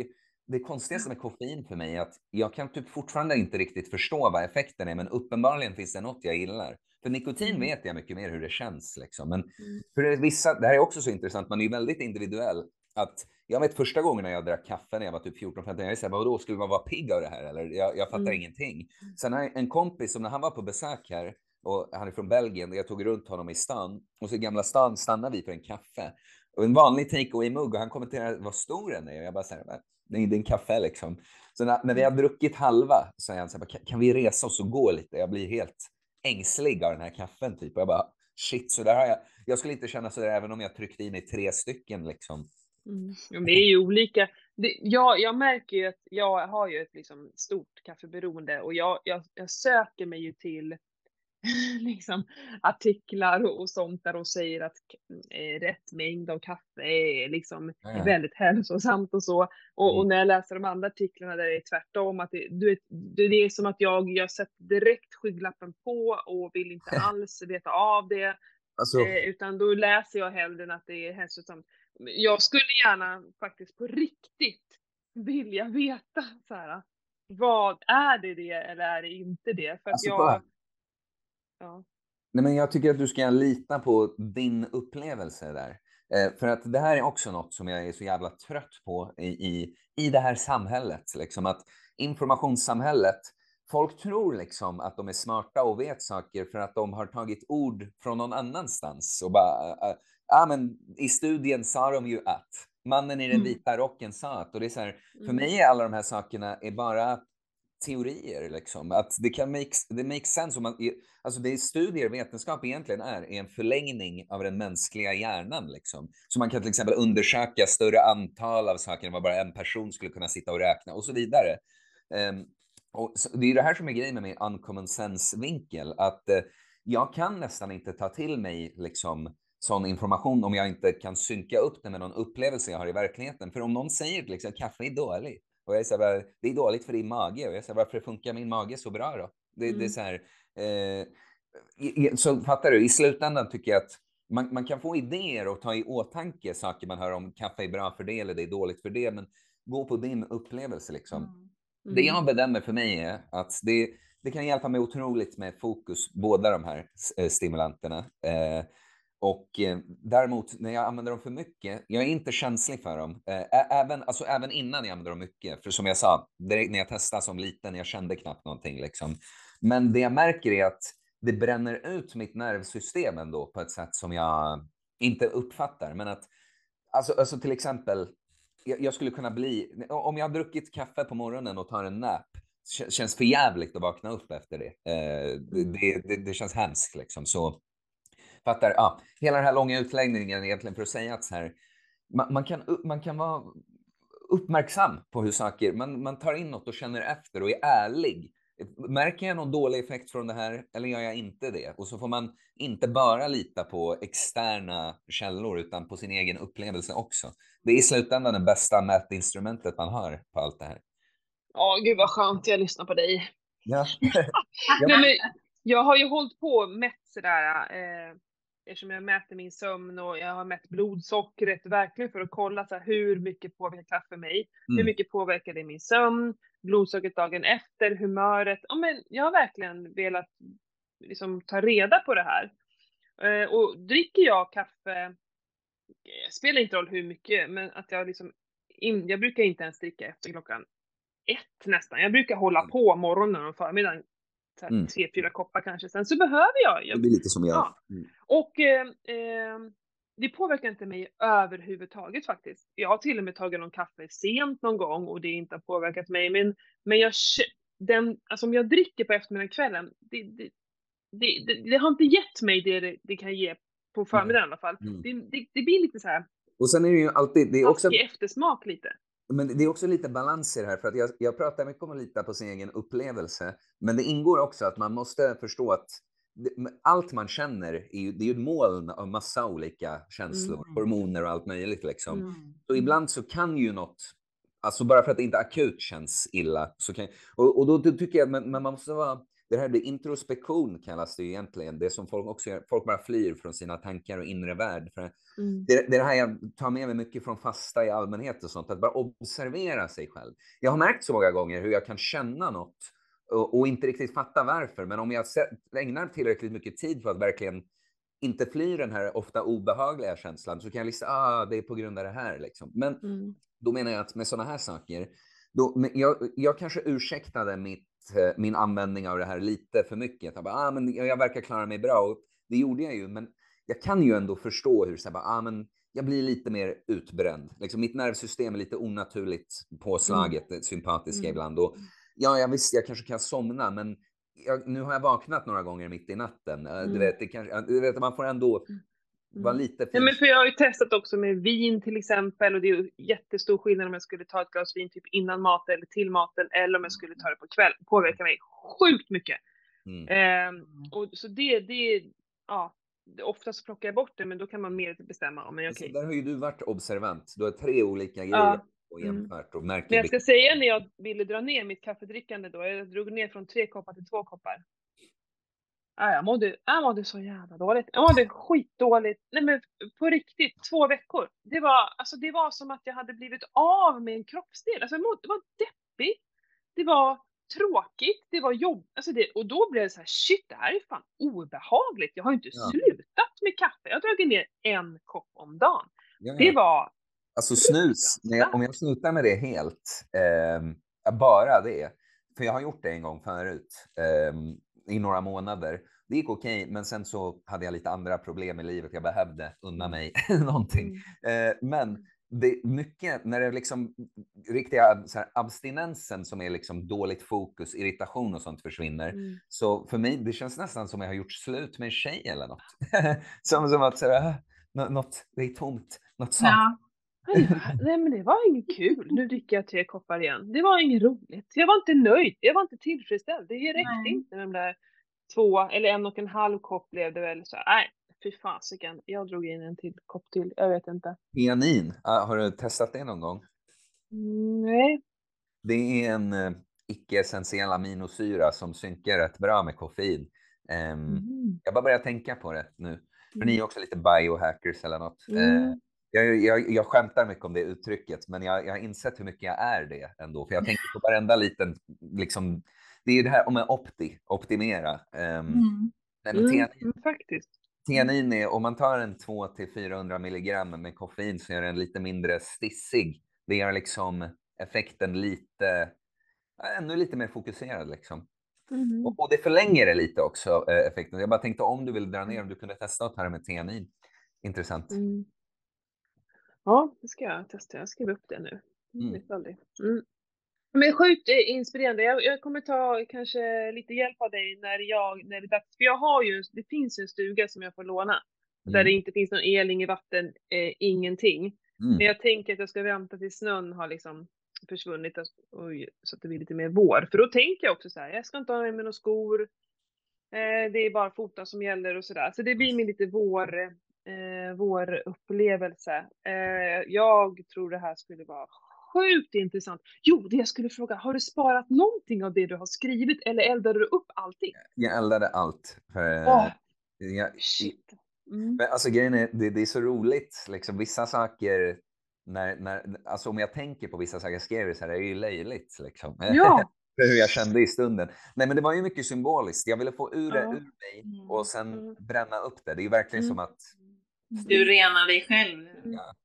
det konstigaste med koffein för mig är att jag kan typ fortfarande inte riktigt förstå vad effekten är, men uppenbarligen finns det något jag gillar. För nikotin mm. vet jag mycket mer hur det känns. Liksom. Men mm. för vissa, det här är också så intressant, man är ju väldigt individuell. Att jag vet första gången när jag drack kaffe när jag var typ 14-15, jag sa vadå, skulle man vara pigg av det här eller? Jag, jag fattar mm. ingenting. Sen har en kompis som när han var på besök här och han är från Belgien, jag tog runt honom i stan och så i Gamla stan stannade vi för en kaffe. Och en vanlig take away-mugg och han kommenterade vad stor den är. Och jag bara säger, det är en kaffe liksom. Så när, när vi har druckit halva så är han så här, kan, kan vi resa oss och gå lite? Jag blir helt ängslig av den här kaffen typ. Och jag bara, shit, så där har jag. Jag skulle inte känna så där även om jag tryckte i mig tre stycken liksom. Mm. Det är ju olika. Det, jag, jag märker ju att jag har ju ett liksom stort kaffeberoende och jag, jag, jag söker mig ju till liksom, artiklar och sånt där och säger att eh, rätt mängd av kaffe är liksom ja. väldigt hälsosamt och så. Och, mm. och, när jag läser de andra artiklarna där det är tvärtom, att det, du det är som att jag, jag sätter direkt skygglappen på och vill inte alls veta av det. Alltså... Eh, utan då läser jag hellre att det är hälsosamt. Jag skulle gärna faktiskt på riktigt vilja veta så här, vad är det det eller är det inte det? För alltså, jag... Ja. Nej, men jag tycker att du ska lita på din upplevelse där. Eh, för att det här är också något som jag är så jävla trött på i, i, i det här samhället. Liksom att informationssamhället, folk tror liksom att de är smarta och vet saker för att de har tagit ord från någon annanstans och bara, äh, ah, men i studien sa de ju att, mannen i den mm. vita rocken sa att, och det är så här, för mm. mig är alla de här sakerna är bara teorier liksom. Att det kan make, det makes sense. Om man, alltså det är studier, vetenskap egentligen är, är en förlängning av den mänskliga hjärnan liksom. Så man kan till exempel undersöka större antal av saker än vad bara en person skulle kunna sitta och räkna och så vidare. Um, och så, det är det här som är grejen med min uncommon sense-vinkel, att uh, jag kan nästan inte ta till mig liksom sån information om jag inte kan synka upp det med någon upplevelse jag har i verkligheten. För om någon säger till exempel kaffe är dåligt, och jag säger det är dåligt för din mage. Och jag säger varför funkar min mage så bra då? Det, mm. det är så här, eh, så fattar du, i slutändan tycker jag att man, man kan få idéer och ta i åtanke saker man hör om kaffe är bra för det eller det är dåligt för det, men gå på din upplevelse liksom. Mm. Mm. Det jag bedömer för mig är att det, det kan hjälpa mig otroligt med fokus, båda de här eh, stimulanterna. Eh, och eh, däremot när jag använder dem för mycket, jag är inte känslig för dem. Eh, även, alltså, även innan jag använder dem mycket. För som jag sa, direkt när jag testade som liten, jag kände knappt någonting. Liksom. Men det jag märker är att det bränner ut mitt nervsystem ändå på ett sätt som jag inte uppfattar. Men att, alltså, alltså till exempel, jag, jag skulle kunna bli, om jag har druckit kaffe på morgonen och tar en nap, känns för jävligt att vakna upp efter det. Eh, det, det, det, känns hemskt liksom. Så Fattar? Ja, hela den här långa utläggningen egentligen för att säga att så här, man, man, kan, man kan vara uppmärksam på hur saker, man, man tar in något och känner efter och är ärlig. Märker jag någon dålig effekt från det här eller gör jag inte det? Och så får man inte bara lita på externa källor utan på sin egen upplevelse också. Det är i slutändan det bästa mätinstrumentet man har på allt det här. Ja, gud vad skönt jag lyssnar på dig. Ja. Nej, men jag har ju hållit på och mätt sådär eh, eftersom jag mäter min sömn och jag har mätt blodsockret verkligen för att kolla så här, hur mycket påverkar kaffe mig? Hur Mm. mycket påverkar det min sömn? Blodsockret dagen efter, humöret. Ja, men jag har verkligen velat liksom ta reda på det här. Eh, och dricker jag kaffe, eh, spelar inte roll hur mycket, men att jag liksom, in, jag brukar inte ens dricka efter klockan ett nästan. Jag brukar hålla Mm. på morgonen och förmiddagen, här, Mm. tre, fyra koppar kanske. Sen så behöver jag, Det jag blir lite som jag. Ja. Mm. och eh, det påverkar inte mig överhuvudtaget faktiskt. Jag har till och med tagit någon kaffe sent någon gång och det inte har påverkat mig. Men, men jag, den, alltså om jag dricker på eftermiddagen kvällen, det, det, det, det, det har inte gett mig det det, det kan ge på förmiddagen i alla fall. Mm. Det, det, det blir lite så här Och sen är det ju alltid, det är också, eftersmak lite. Men det är också lite balans i det här, för att jag, jag pratar mycket om att lita på sin egen upplevelse, men det ingår också att man måste förstå att allt man känner är ju, det är ju ett moln av massa olika känslor, Mm. hormoner och allt möjligt liksom. Mm. Så ibland så kan ju något, alltså bara för att det inte akut känns illa, så kan, och, och då, då tycker jag, men, men man måste vara, det här det introspektion kallas det egentligen, det som folk också gör, folk bara flyr från sina tankar och inre värld. För Mm. det, det är det här jag tar med mig mycket från fasta i allmänhet och sånt, att bara observera sig själv. Jag har märkt så många gånger hur jag kan känna något och, och inte riktigt fatta varför, men om jag ägnar tillräckligt mycket tid för att verkligen inte fly den här ofta obehagliga känslan så kan jag liksom, ah, det är på grund av det här liksom. Men Mm. då menar jag att med sådana här saker, då, jag, jag kanske ursäktade mitt, min användning av det här lite för mycket. Jag, bara, ah, men jag, verkar klara mig bra och det gjorde jag ju, men jag kan ju ändå förstå hur så här, bara, ah, men jag blir lite mer utbränd. Liksom, mitt nervsystem är lite onaturligt påslaget, mm. sympatiska Mm. ibland. Och, ja, jag visst, jag kanske kan somna, men jag, nu har jag vaknat några gånger mitt i natten. Eh, Du Mm. vet, det kanske, du vet, man får ändå vara Mm. lite Ja, men för jag har ju testat också med vin till exempel och det är ju jättestor skillnad om jag skulle ta ett glas vin typ innan maten eller till maten eller om jag skulle ta det på kväll. Påverkar mig sjukt mycket. Mm. Ehm, och så det, det, ja, oftast plockar jag bort det men då kan man mer bestämma om, men Så okej. där har ju du varit observant. Du har tre olika grejer Ja. och Mm. jämfört och märker Men jag ska säga när jag ville dra ner mitt kaffedrickande då, jag drog ner från tre koppar till två koppar. Ja, jag, mådde, jag mådde så jävla dåligt. Jag mådde skitdåligt. Nej men på riktigt, två veckor. Det var, alltså, det var som att jag hade blivit av med en kroppsdel. Alltså, mådde, det var deppigt. Det var tråkigt, det var jobb. Alltså det, och då blev det så här, shit det här är fan obehagligt. Jag har ju inte Ja. slutat med kaffe. Jag har dragit ner en kopp om dagen. Ja, ja. Det var, Alltså snus, jag, om jag slutar med det helt, ehm, bara det, för jag har gjort det en gång förut ehm, i några månader. Det gick okej, men sen så hade jag lite andra problem i livet. Jag behövde unna mig någonting. mm, Eh, men det mycket, när det är liksom riktiga så här, abstinensen som är liksom dåligt fokus, irritation och sånt försvinner. mm. Så för mig, det känns nästan som jag har gjort slut med en tjej eller något. som, som att säga, något, det är tomt, något sånt. Ja. Nej, men det var inget kul. Nu dricker jag tre koppar igen. Det var inget roligt. Jag var inte nöjd. Jag var inte tillfredsställd. Det räckte Nej. inte med de där två eller en och en halv kopp blev det väl. Så, nej, fy fasiken. Jag drog in en till kopp till. Jag vet inte. Pianin, ah, har du testat det någon gång? Mm, nej. Det är en eh, icke-essentiell aminosyra som synkar rätt bra med koffein. Ehm, Mm. Jag bara börjar tänka på det nu. För ni är också lite biohackers eller något. Eh, Mm. Jag, jag, jag skämtar mycket om det uttrycket, men jag, jag har insett hur mycket jag är det ändå. För jag tänker på varenda liten, liksom, det är ju det här om att opti, optimera. Um, Mm. men Mm, teanin, mm, faktiskt. teanin är, om man tar en 200-400 milligram med koffein så är den lite mindre stissig. Det gör liksom effekten lite, ännu lite mer fokuserad liksom. Mm. Och, och det förlänger det lite också, eh, effekten. Jag bara tänkte om du vill dra ner, om du kunde testa att ta det med teanin. Intressant. Mm. Ja, det ska jag testa. Jag skriver upp det nu. Mm. Mm. Men sjukt eh, inspirerande. Jag, jag kommer ta kanske lite hjälp av dig när jag, när det är dags. För jag har ju, det finns ju en stuga som jag får låna. Där Mm. det inte finns någon el, inget vatten, eh, ingenting. Mm. Men jag tänker att jag ska vänta tills snön har liksom försvunnit och, oj, så att det blir lite mer vår. För då tänker jag också så här, jag ska inte ha med mig några skor. Eh, det är bara fota som gäller och sådär. Så det blir min lite vår, eh, vårupplevelse. Eh, jag tror det här skulle vara sjukt intressant. Jo, det jag skulle fråga, har du sparat någonting av det du har skrivit eller eldar du upp allting? Jag eldade allt. För, Åh, jag, shit. Mm. Men alltså grejen är, det, det är så roligt, liksom vissa saker, när, när, alltså om jag tänker på vissa saker jag skrev så här, det är ju löjligt liksom. Ja, hur jag kände i stunden. Nej men det var ju mycket symboliskt, jag ville få ur det ur mig Mm. och sen Mm. bränna upp det. Det är ju verkligen Mm. som att, Du renar dig själv.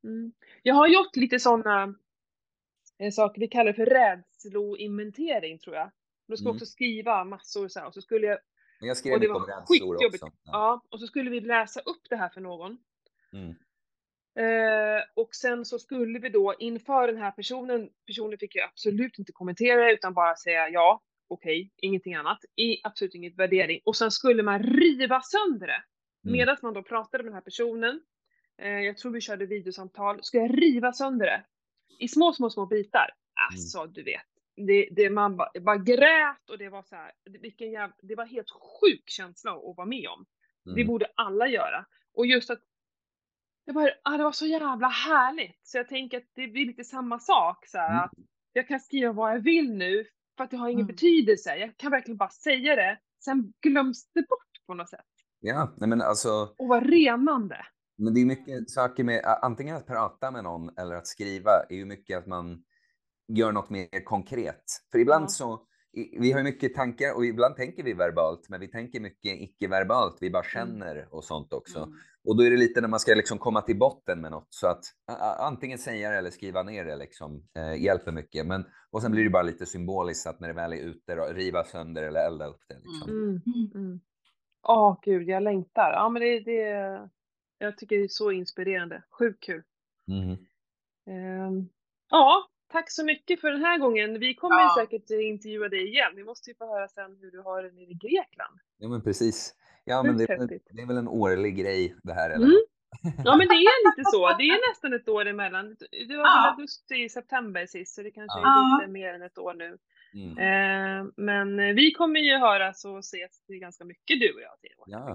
Mm. Jag har gjort lite sådana eh, saker, vi kallar det för rädsloinventering tror jag. Då ska jag Mm. också skriva massor så här, och så skulle jag, men jag skrev och det mycket om var rädslor skitjobbigt. också. Ja. Ja, och så skulle vi läsa upp det här för någon. Mm. Eh, och sen så skulle vi då inför den här personen, personen fick ju absolut inte kommentera utan bara säga ja, okej, ingenting annat. I, absolut inget värdering. Och sen skulle man riva sönder det. Mm. Medan man då pratade med den här personen, eh, jag tror vi körde videosamtal, skulle jag riva sönder det. I små, små, små bitar. Alltså, du vet. Det, det, man bara, bara grät och det var så här, vilken jävla, det var helt sjuk känsla att vara med om. Det Mm. borde alla göra. Och just att det var, ah, det var så jävla härligt. Så jag tänker att det blir lite samma sak. Så här, Mm. att jag kan skriva vad jag vill nu för att det har ingen Mm. betydelse. Jag kan verkligen bara säga det. Sen glöms det bort på något sätt. Ja, nej men alltså, Och vad renande. men det är mycket saker med antingen att prata med någon eller att skriva är ju mycket att man gör något mer konkret. För ibland Ja. så, vi har ju mycket tankar och ibland tänker vi verbalt, men vi tänker mycket icke-verbalt. Vi bara känner och sånt också. Mm. Och då är det lite när man ska liksom komma till botten med något så att antingen säga det eller skriva ner det liksom eh, hjälper mycket. Men och sen blir det bara lite symboliskt att när det väl är ute då, riva sönder eller elda upp det liksom. Mm. Mm. Åh gud, jag längtar. Ja men det, det, jag tycker det är så inspirerande. Sjukt kul. Mhm. Ehm, ja, tack så mycket för den här gången. Vi kommer Ja. säkert intervjua dig igen. Vi måste ju få höra sen hur du har det nere i Grekland. Ja men precis. Ja men det, är det är väl en årlig grej det här eller? Mm. Ja men det är lite så. Det är nästan ett år emellan. Det var Ja. augusti, september sist så det kanske är Ja. lite mer än ett år nu. Mm. Ehm, men vi kommer ju höras och ses till ganska mycket du och jag. Theo. Ja.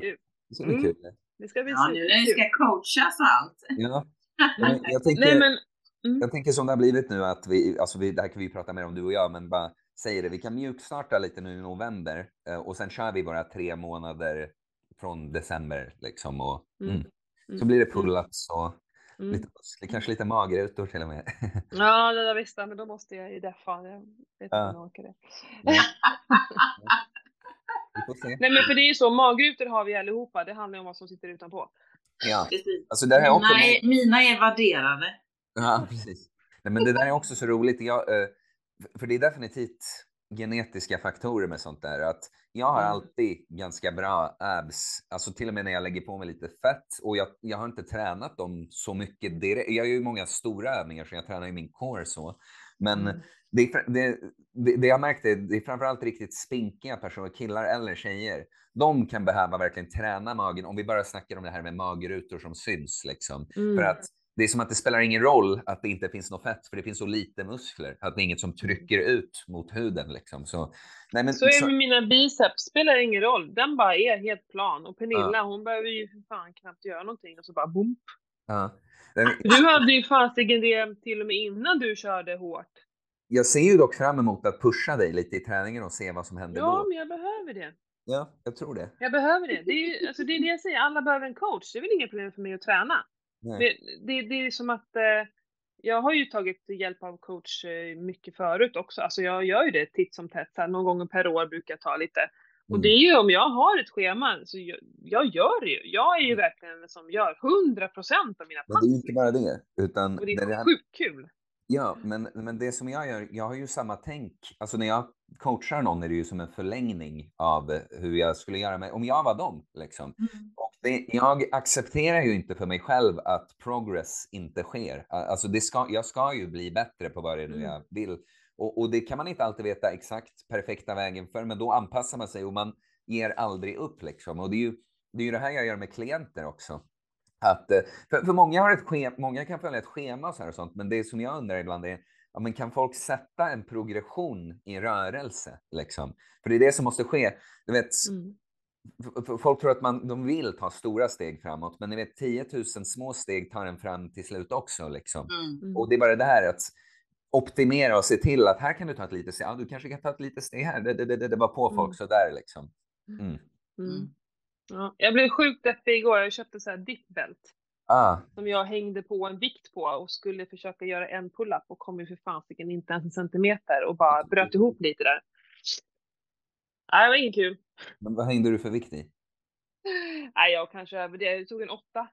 Det ska bli Mm. kul. Det ska bli Ja, nu det ska coachas allt. Ja. Jag, tänker, Nej men, mm. jag tänker som det har blivit nu att vi, alltså vi, det här kan vi prata mer om du och jag, men bara säger det, vi kan mjukstarta lite nu i november eh, och sen kör vi våra tre månader från december liksom och Mm. mm. Mm. så blir det pull-ups och Mm. lite kanske lite magrutor till och med. Ja, det där visste jag, men då måste jag ju deffa. Jag vet inte Ja. om jag orkar det. Se. Nej men för det är ju så, magrutor har vi allihopa. Det handlar ju om vad som sitter utanpå. Ja, Precis. alltså det här är också... Mina, är, mina är värderade. Ja, precis. Nej, men det där är också så roligt. Jag, eh, för det är definitivt genetiska faktorer med sånt där. Att jag har Mm. alltid ganska bra abs, alltså till och med när jag lägger på mig lite fett och jag, jag har inte tränat dem så mycket direkt. Jag gör ju många stora övningar så jag tränar ju min core så. Men Mm. det, det, det, det jag märkte, det är framförallt riktigt spinkiga personer, killar eller tjejer. De kan behöva verkligen träna magen om vi bara snackar om det här med magrutor som syns liksom. Mm. För att det är som att det spelar ingen roll att det inte finns något fett, för det finns så lite muskler. Att det är inget som trycker ut mot huden liksom. Så, nej, men, Så är det så- med mina biceps, spelar ingen roll. Den bara är helt plan. Och Pernilla, hon behöver ju för fan knappt göra någonting och så bara boom. ja. Men Du hade ju fasiken det till och med innan du körde hårt. Jag ser ju dock fram emot att pusha dig lite i träningen och se vad som händer Ja, då. men jag behöver det. Ja, jag tror det. Jag behöver det. Det är, ju, alltså det är det jag säger, alla behöver en coach. Det är väl inget problem för mig att träna. Men det, det är som att eh, jag har ju tagit hjälp av coach eh, mycket förut också. Alltså jag gör ju det titt som tätt. Så här, någon gång per år brukar jag ta lite. Och Mm. det är ju om jag har ett schema, så jag, jag gör det ju. Jag är ju verkligen den som gör 100% av mina Men pass. det är ju inte bara det, utan Och det det är här- sjukt kul. Ja, men, men det som jag gör, jag har ju samma tänk. Alltså när jag coachar någon är det ju som en förlängning av eh, hur jag skulle göra mig om jag var dem. Liksom. Och det, jag accepterar ju inte för mig själv att progress inte sker. Alltså det ska, jag ska ju bli bättre på vad det nu Mm. jag vill. Och, och det kan man inte alltid veta exakt perfekta vägen för, men då anpassar man sig och man ger aldrig upp. Liksom. Och det är ju det, är ju det här jag gör med klienter också. Att, eh, för, för många, har ett schema, många kan följa ett schema och, så och sånt, men det som jag undrar ibland är, ja, men kan folk sätta en progression i rörelse? Liksom? För det är det som måste ske. Du vet, Mm. Folk tror att man, de vill ta stora steg framåt, men ni vet 10 000 små steg tar en fram till slut också. Liksom. Mm. Mm. Och det är bara det här att optimera och se till att här kan du ta ett litet steg. Ja, du kanske kan ta ett litet steg här. Det, det, det, det var på folk Mm. så där liksom. Mm. Mm. Mm. Ja, jag blev sjukt deppig igår. Jag köpte så här dipbelt Ah, som jag hängde på en vikt på och skulle försöka göra en pull-up och kom ju för fasiken inte ens en centimeter och bara bröt ihop lite där. Nej, det var inget kul. Men vad hängde du för vikt i? Nej, jag kanske över det. Jag tog en åtta.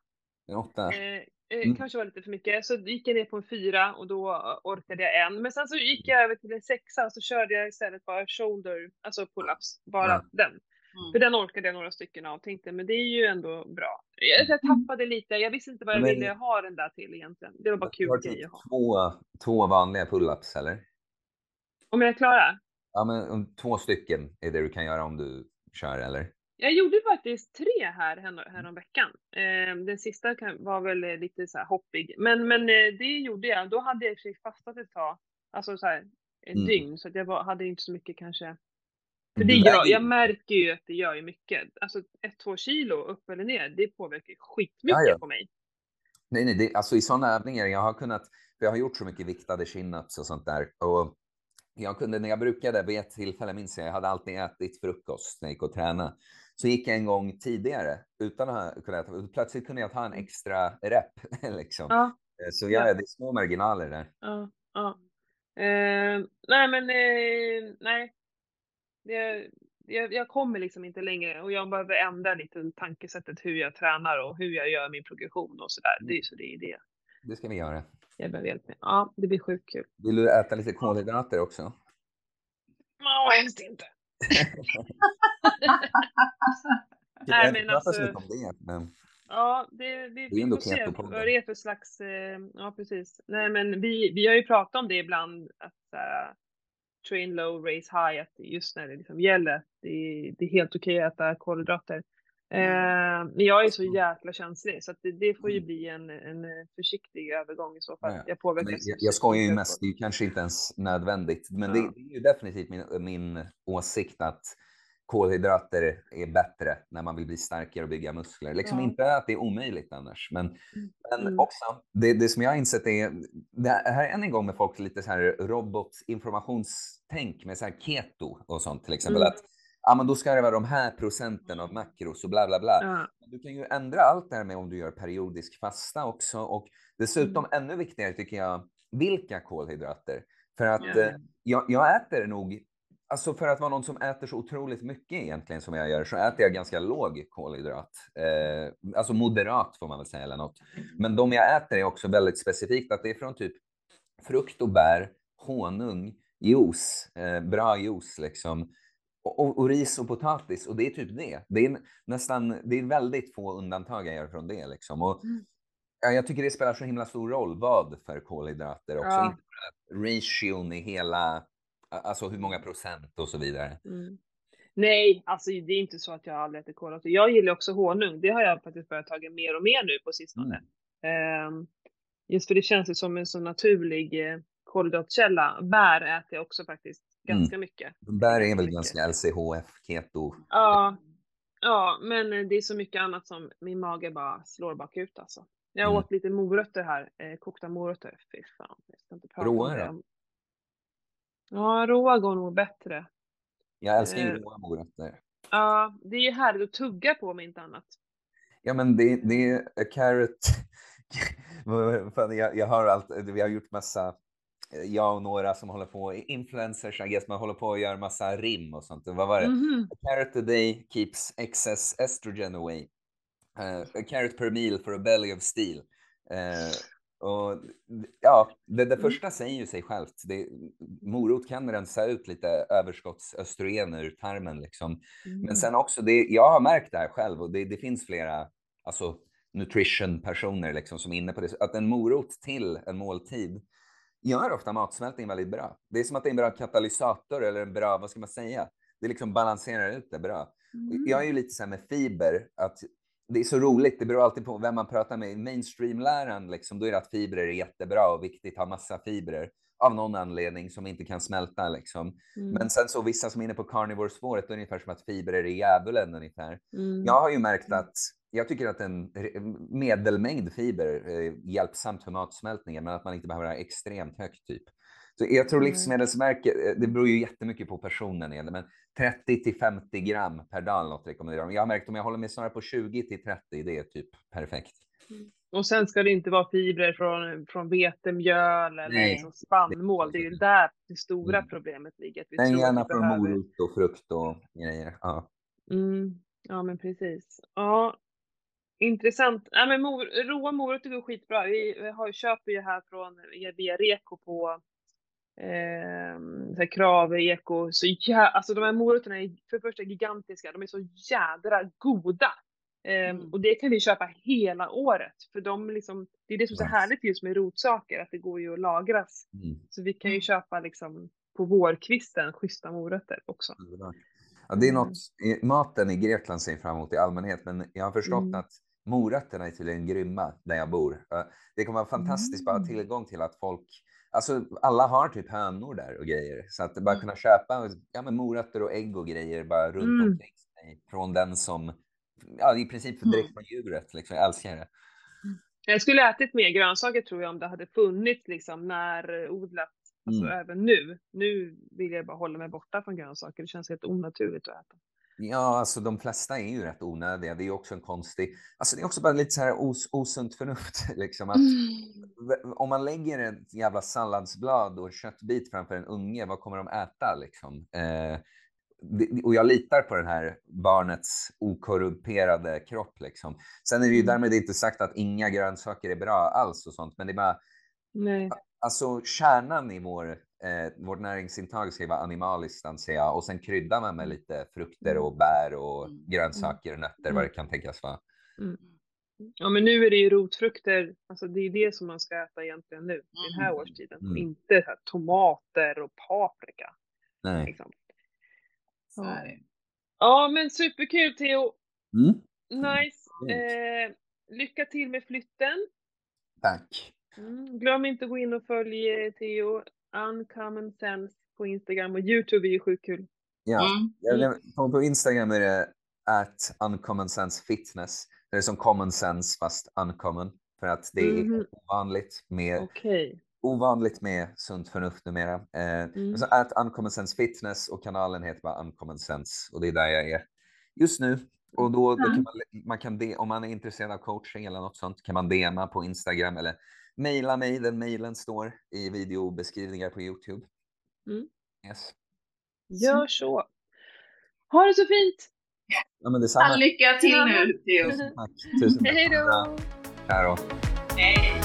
En åtta? Eh, eh, Mm. Kanske var lite för mycket. Så gick jag ner på en fyra och då orkade jag en. Men sen så gick jag över till en sexa och så körde jag istället bara shoulder, alltså pull-ups, bara Ja. den. Mm. För den orkade jag några stycken av och tänkte men det är ju ändå bra. Jag, jag tappade lite, jag visste inte vad jag Men- ville ha den där till egentligen. Det var bara kul har grej att ha. två, två vanliga pull-ups eller? Om jag är klara? Ja, men två stycken är det du kan göra om du kör eller? Jag gjorde faktiskt tre här här- häromveckan. Eh, den sista var väl eh, lite så hoppig. Men, men eh, det gjorde jag. Då hade jag i och för sig fastat ett tag. Alltså så här ett Mm. dygn. Så att jag var, hade inte så mycket kanske. För det Du gör, jag märker ju att det gör ju mycket. Alltså ett, två kilo upp eller ner, det påverkar skitmycket Ja, ja. på mig. Nej, nej, det, alltså i sådana övningar, jag har kunnat, jag har gjort så mycket viktade chin-ups och sånt där. Och jag kunde, när jag brukade vid ett tillfälle, minns jag, jag hade alltid ätit frukost när jag gick och tränade. Så gick jag en gång tidigare utan att ha kunnat äta, plötsligt kunde jag ta en extra rep. liksom. Ja. Eh, Så ja, Ja. det är små marginaler där. Ja, ja. Eh, nej men eh, nej. Det, jag, jag kommer liksom inte längre och jag behöver ändra lite tankesättet hur jag tränar och hur jag gör min progression och sådär. Det, så det är det Det ska vi göra. Jag behöver hjälp med. Ja, det blir sjukt kul. Vill du äta lite kolhydrater också? Ja, helst inte. Nej, men alltså- om det, men Ja, det, vi, Det är vi får se vad det är för slags, eh, ja precis. Nej men vi, vi har ju pratat om det ibland, att uh, train low, race high, att just när det liksom gäller, det, det är helt okej att äta kolhydrater. Eh, men jag är så jäkla känslig så att det, det får ju Mm. bli en, en eh, försiktig övergång i så fall. Ja, ja. Jag Men påverkas. jag, jag skojar ju mest, det är ju kanske inte ens nödvändigt. Men Ja. det, det är ju definitivt min, min åsikt att kolhydrater är bättre när man vill bli starkare och bygga muskler. Liksom Ja. inte att det är omöjligt annars, men, men Mm. också det, det som jag har insett är, det här är än en gång med folk lite så här robotinformationstänk med så här keto och sånt till exempel. Mm. Att ja, men då ska det vara de här procenten av makros och bla bla bla. Ja, Du kan ju ändra allt det här med om du gör periodisk fasta också. Och dessutom ännu viktigare tycker jag, vilka kolhydrater. För att Ja. eh, jag, jag äter nog, alltså för att vara någon som äter så otroligt mycket egentligen som jag gör, så äter jag ganska låg kolhydrat. Eh, alltså moderat får man väl säga eller något. Men de jag äter är också väldigt specifikt att det är från typ frukt och bär, honung, juice, eh, bra juice liksom. Och, och, ris och potatis och det är typ det. Det är nästan, det är väldigt få undantag jag gör från det liksom. Och, Mm. ja, jag tycker det spelar så himla stor roll vad för kolhydrater också. Ja. Ration i hela, alltså hur många procent och så vidare. Mm. Nej, alltså det är inte så att jag aldrig äter kolhydrater. Jag gillar också honung. Det har jag faktiskt börjat ta mer och mer nu på sistone. Mm. Ehm, just för det känns ju som en så naturlig eh, kolhydratkälla. Bär äter jag också faktiskt ganska mycket. Bär är väl ganska LCHF, keto. Ja, ja, men det är så mycket annat som min mage bara slår bakut alltså. Jag Mm. åt lite morötter här, eh, kokta morötter. Fy fan, jag ska inte prata Råa om det. då? Ja, råa går nog bättre. Jag älskar ju Eh. råa morötter. Ja, det är ju härligt att tugga på om inte annat. Ja, men det, det är a carrot. Jag, jag har allt, vi har gjort massa, jag och några som håller på, influencers, I guess, man håller på att göra massa rim och sånt. Vad var det? Mhm. A carrot a day keeps excess estrogen away. Uh, a carrot per meal for a belly of steel. Eh, och ja, det, det Mm. första säger ju sig självt. Det, morot kan rensa ut lite överskottsöstrogen ur tarmen liksom. Mm. Men sen också, det, jag har märkt det här själv och det, det finns flera alltså, nutrition-personer liksom, som är inne på det. Att en morot till en måltid gör ofta matsmältningen väldigt bra. Det är som att det är en bra katalysator eller en bra, vad ska man säga? Det liksom balanserar ut det bra. Mm. Jag är ju lite så här med fiber, att det är så roligt, det beror alltid på vem man pratar med. I mainstream-läran, liksom, då är det att fibrer är jättebra och viktigt, ha massa fibrer av någon anledning som inte kan smälta. Liksom. Mm. Men sen så vissa som är inne på carnivore-spåret, då är det ungefär som att fibrer är djävulen ungefär. Mm. Jag har ju märkt att jag tycker att en re- medelmängd fiber är hjälpsamt för matsmältningen, men att man inte behöver ha extremt högt typ. Så jag tror Mm. livsmedelsmärket, eh, det beror ju jättemycket på personen, men 30 till 50 gram per dag något rekommenderar de. Jag har märkt om jag håller mig snarare på 20 till 30, det är typ perfekt. Och sen ska det inte vara fibrer från, från vetemjöl eller Nej. liksom spannmål. Det är ju där det stora Mm. problemet ligger. Vi att gärna från behöver- morot och frukt och grejer. Ja. Mm. Ja, men precis. Ja, intressant. Ja, men mor, råa morötter går skitbra. Vi, har, köper ju här från via Reko på eh, så krav, eko. Så jä, alltså de här morötterna är för det första gigantiska. De är så jädra goda. Ehm, Mm. Och det kan vi köpa hela året. För de liksom, det är det som är så härligt just med rotsaker, att det går ju att lagras. Mm. Så vi kan ju Mm. köpa liksom på vårkvisten schyssta morötter också. Ja, det är Mm. något, i- maten i Grekland ser fram emot i allmänhet, men jag har förstått Mm. att morötterna är tydligen grymma där jag bor. Det kommer vara fantastiskt bara Mm. tillgång till att folk, alltså alla har typ hönor där och grejer, så att bara Mm. kunna köpa ja, men morötter och ägg och grejer bara runt Mm. omkring sig från den som, ja i princip Mm. direkt från djuret, liksom. jag älskar det. Jag skulle ätit mer grönsaker tror jag om det hade funnits liksom närodlat. Alltså Mm. även nu. Nu vill jag bara hålla mig borta från grönsaker. Det känns helt onaturligt att äta. Ja, alltså de flesta är ju rätt onödiga. Det är också en konstig, alltså det är också bara lite så här os, osunt förnuft, liksom att v- om man lägger ett jävla salladsblad och köttbit framför en unge, vad kommer de äta liksom? Eh, det- och jag litar på den här barnets okorrumperade kropp liksom. Sen är det ju Mm. därmed inte sagt att inga grönsaker är bra alls och sånt, men det är bara, Nej. Alltså kärnan i vår, eh, vårt näringsintag ska ju vara animaliskt anser jag, och sen kryddar man med lite frukter och bär och Mm. grönsaker och nötter, Mm. vad det kan tänkas vara. Ja men nu är det ju rotfrukter. Alltså det är det som man ska äta egentligen nu. I den här Mm. årstiden. Mm. Inte så här, tomater och paprika. Nej. Liksom. Så är det. Ja men superkul Theo. Mm. Nice. Eh, lycka till med flytten. Tack. Mm, glöm inte att gå in och följ Theo Uncommon Sense på Instagram och Youtube är ju sjukt kul. Ja, Mm. på, på Instagram är det at uncommon sense fitness. Det är som common sense fast uncommon. För att det är Mhm. ovanligt med, Okej. ovanligt med sunt förnuft numera. Eh, Mm. Så at uncommon sense fitness och kanalen heter bara uncommon sense. Och det är där jag är just nu. Och då, då kan man, man kan de, om man är intresserad av coaching eller något sånt kan man DMa på Instagram eller mejla mig. Den mejlen står i videobeskrivningar på Youtube. Mm. Yes. Gör så. Ha det så fint! Ja, men detsamma. All lycka till nu Theo. Tack. Tusen tack. Hej då! Hej.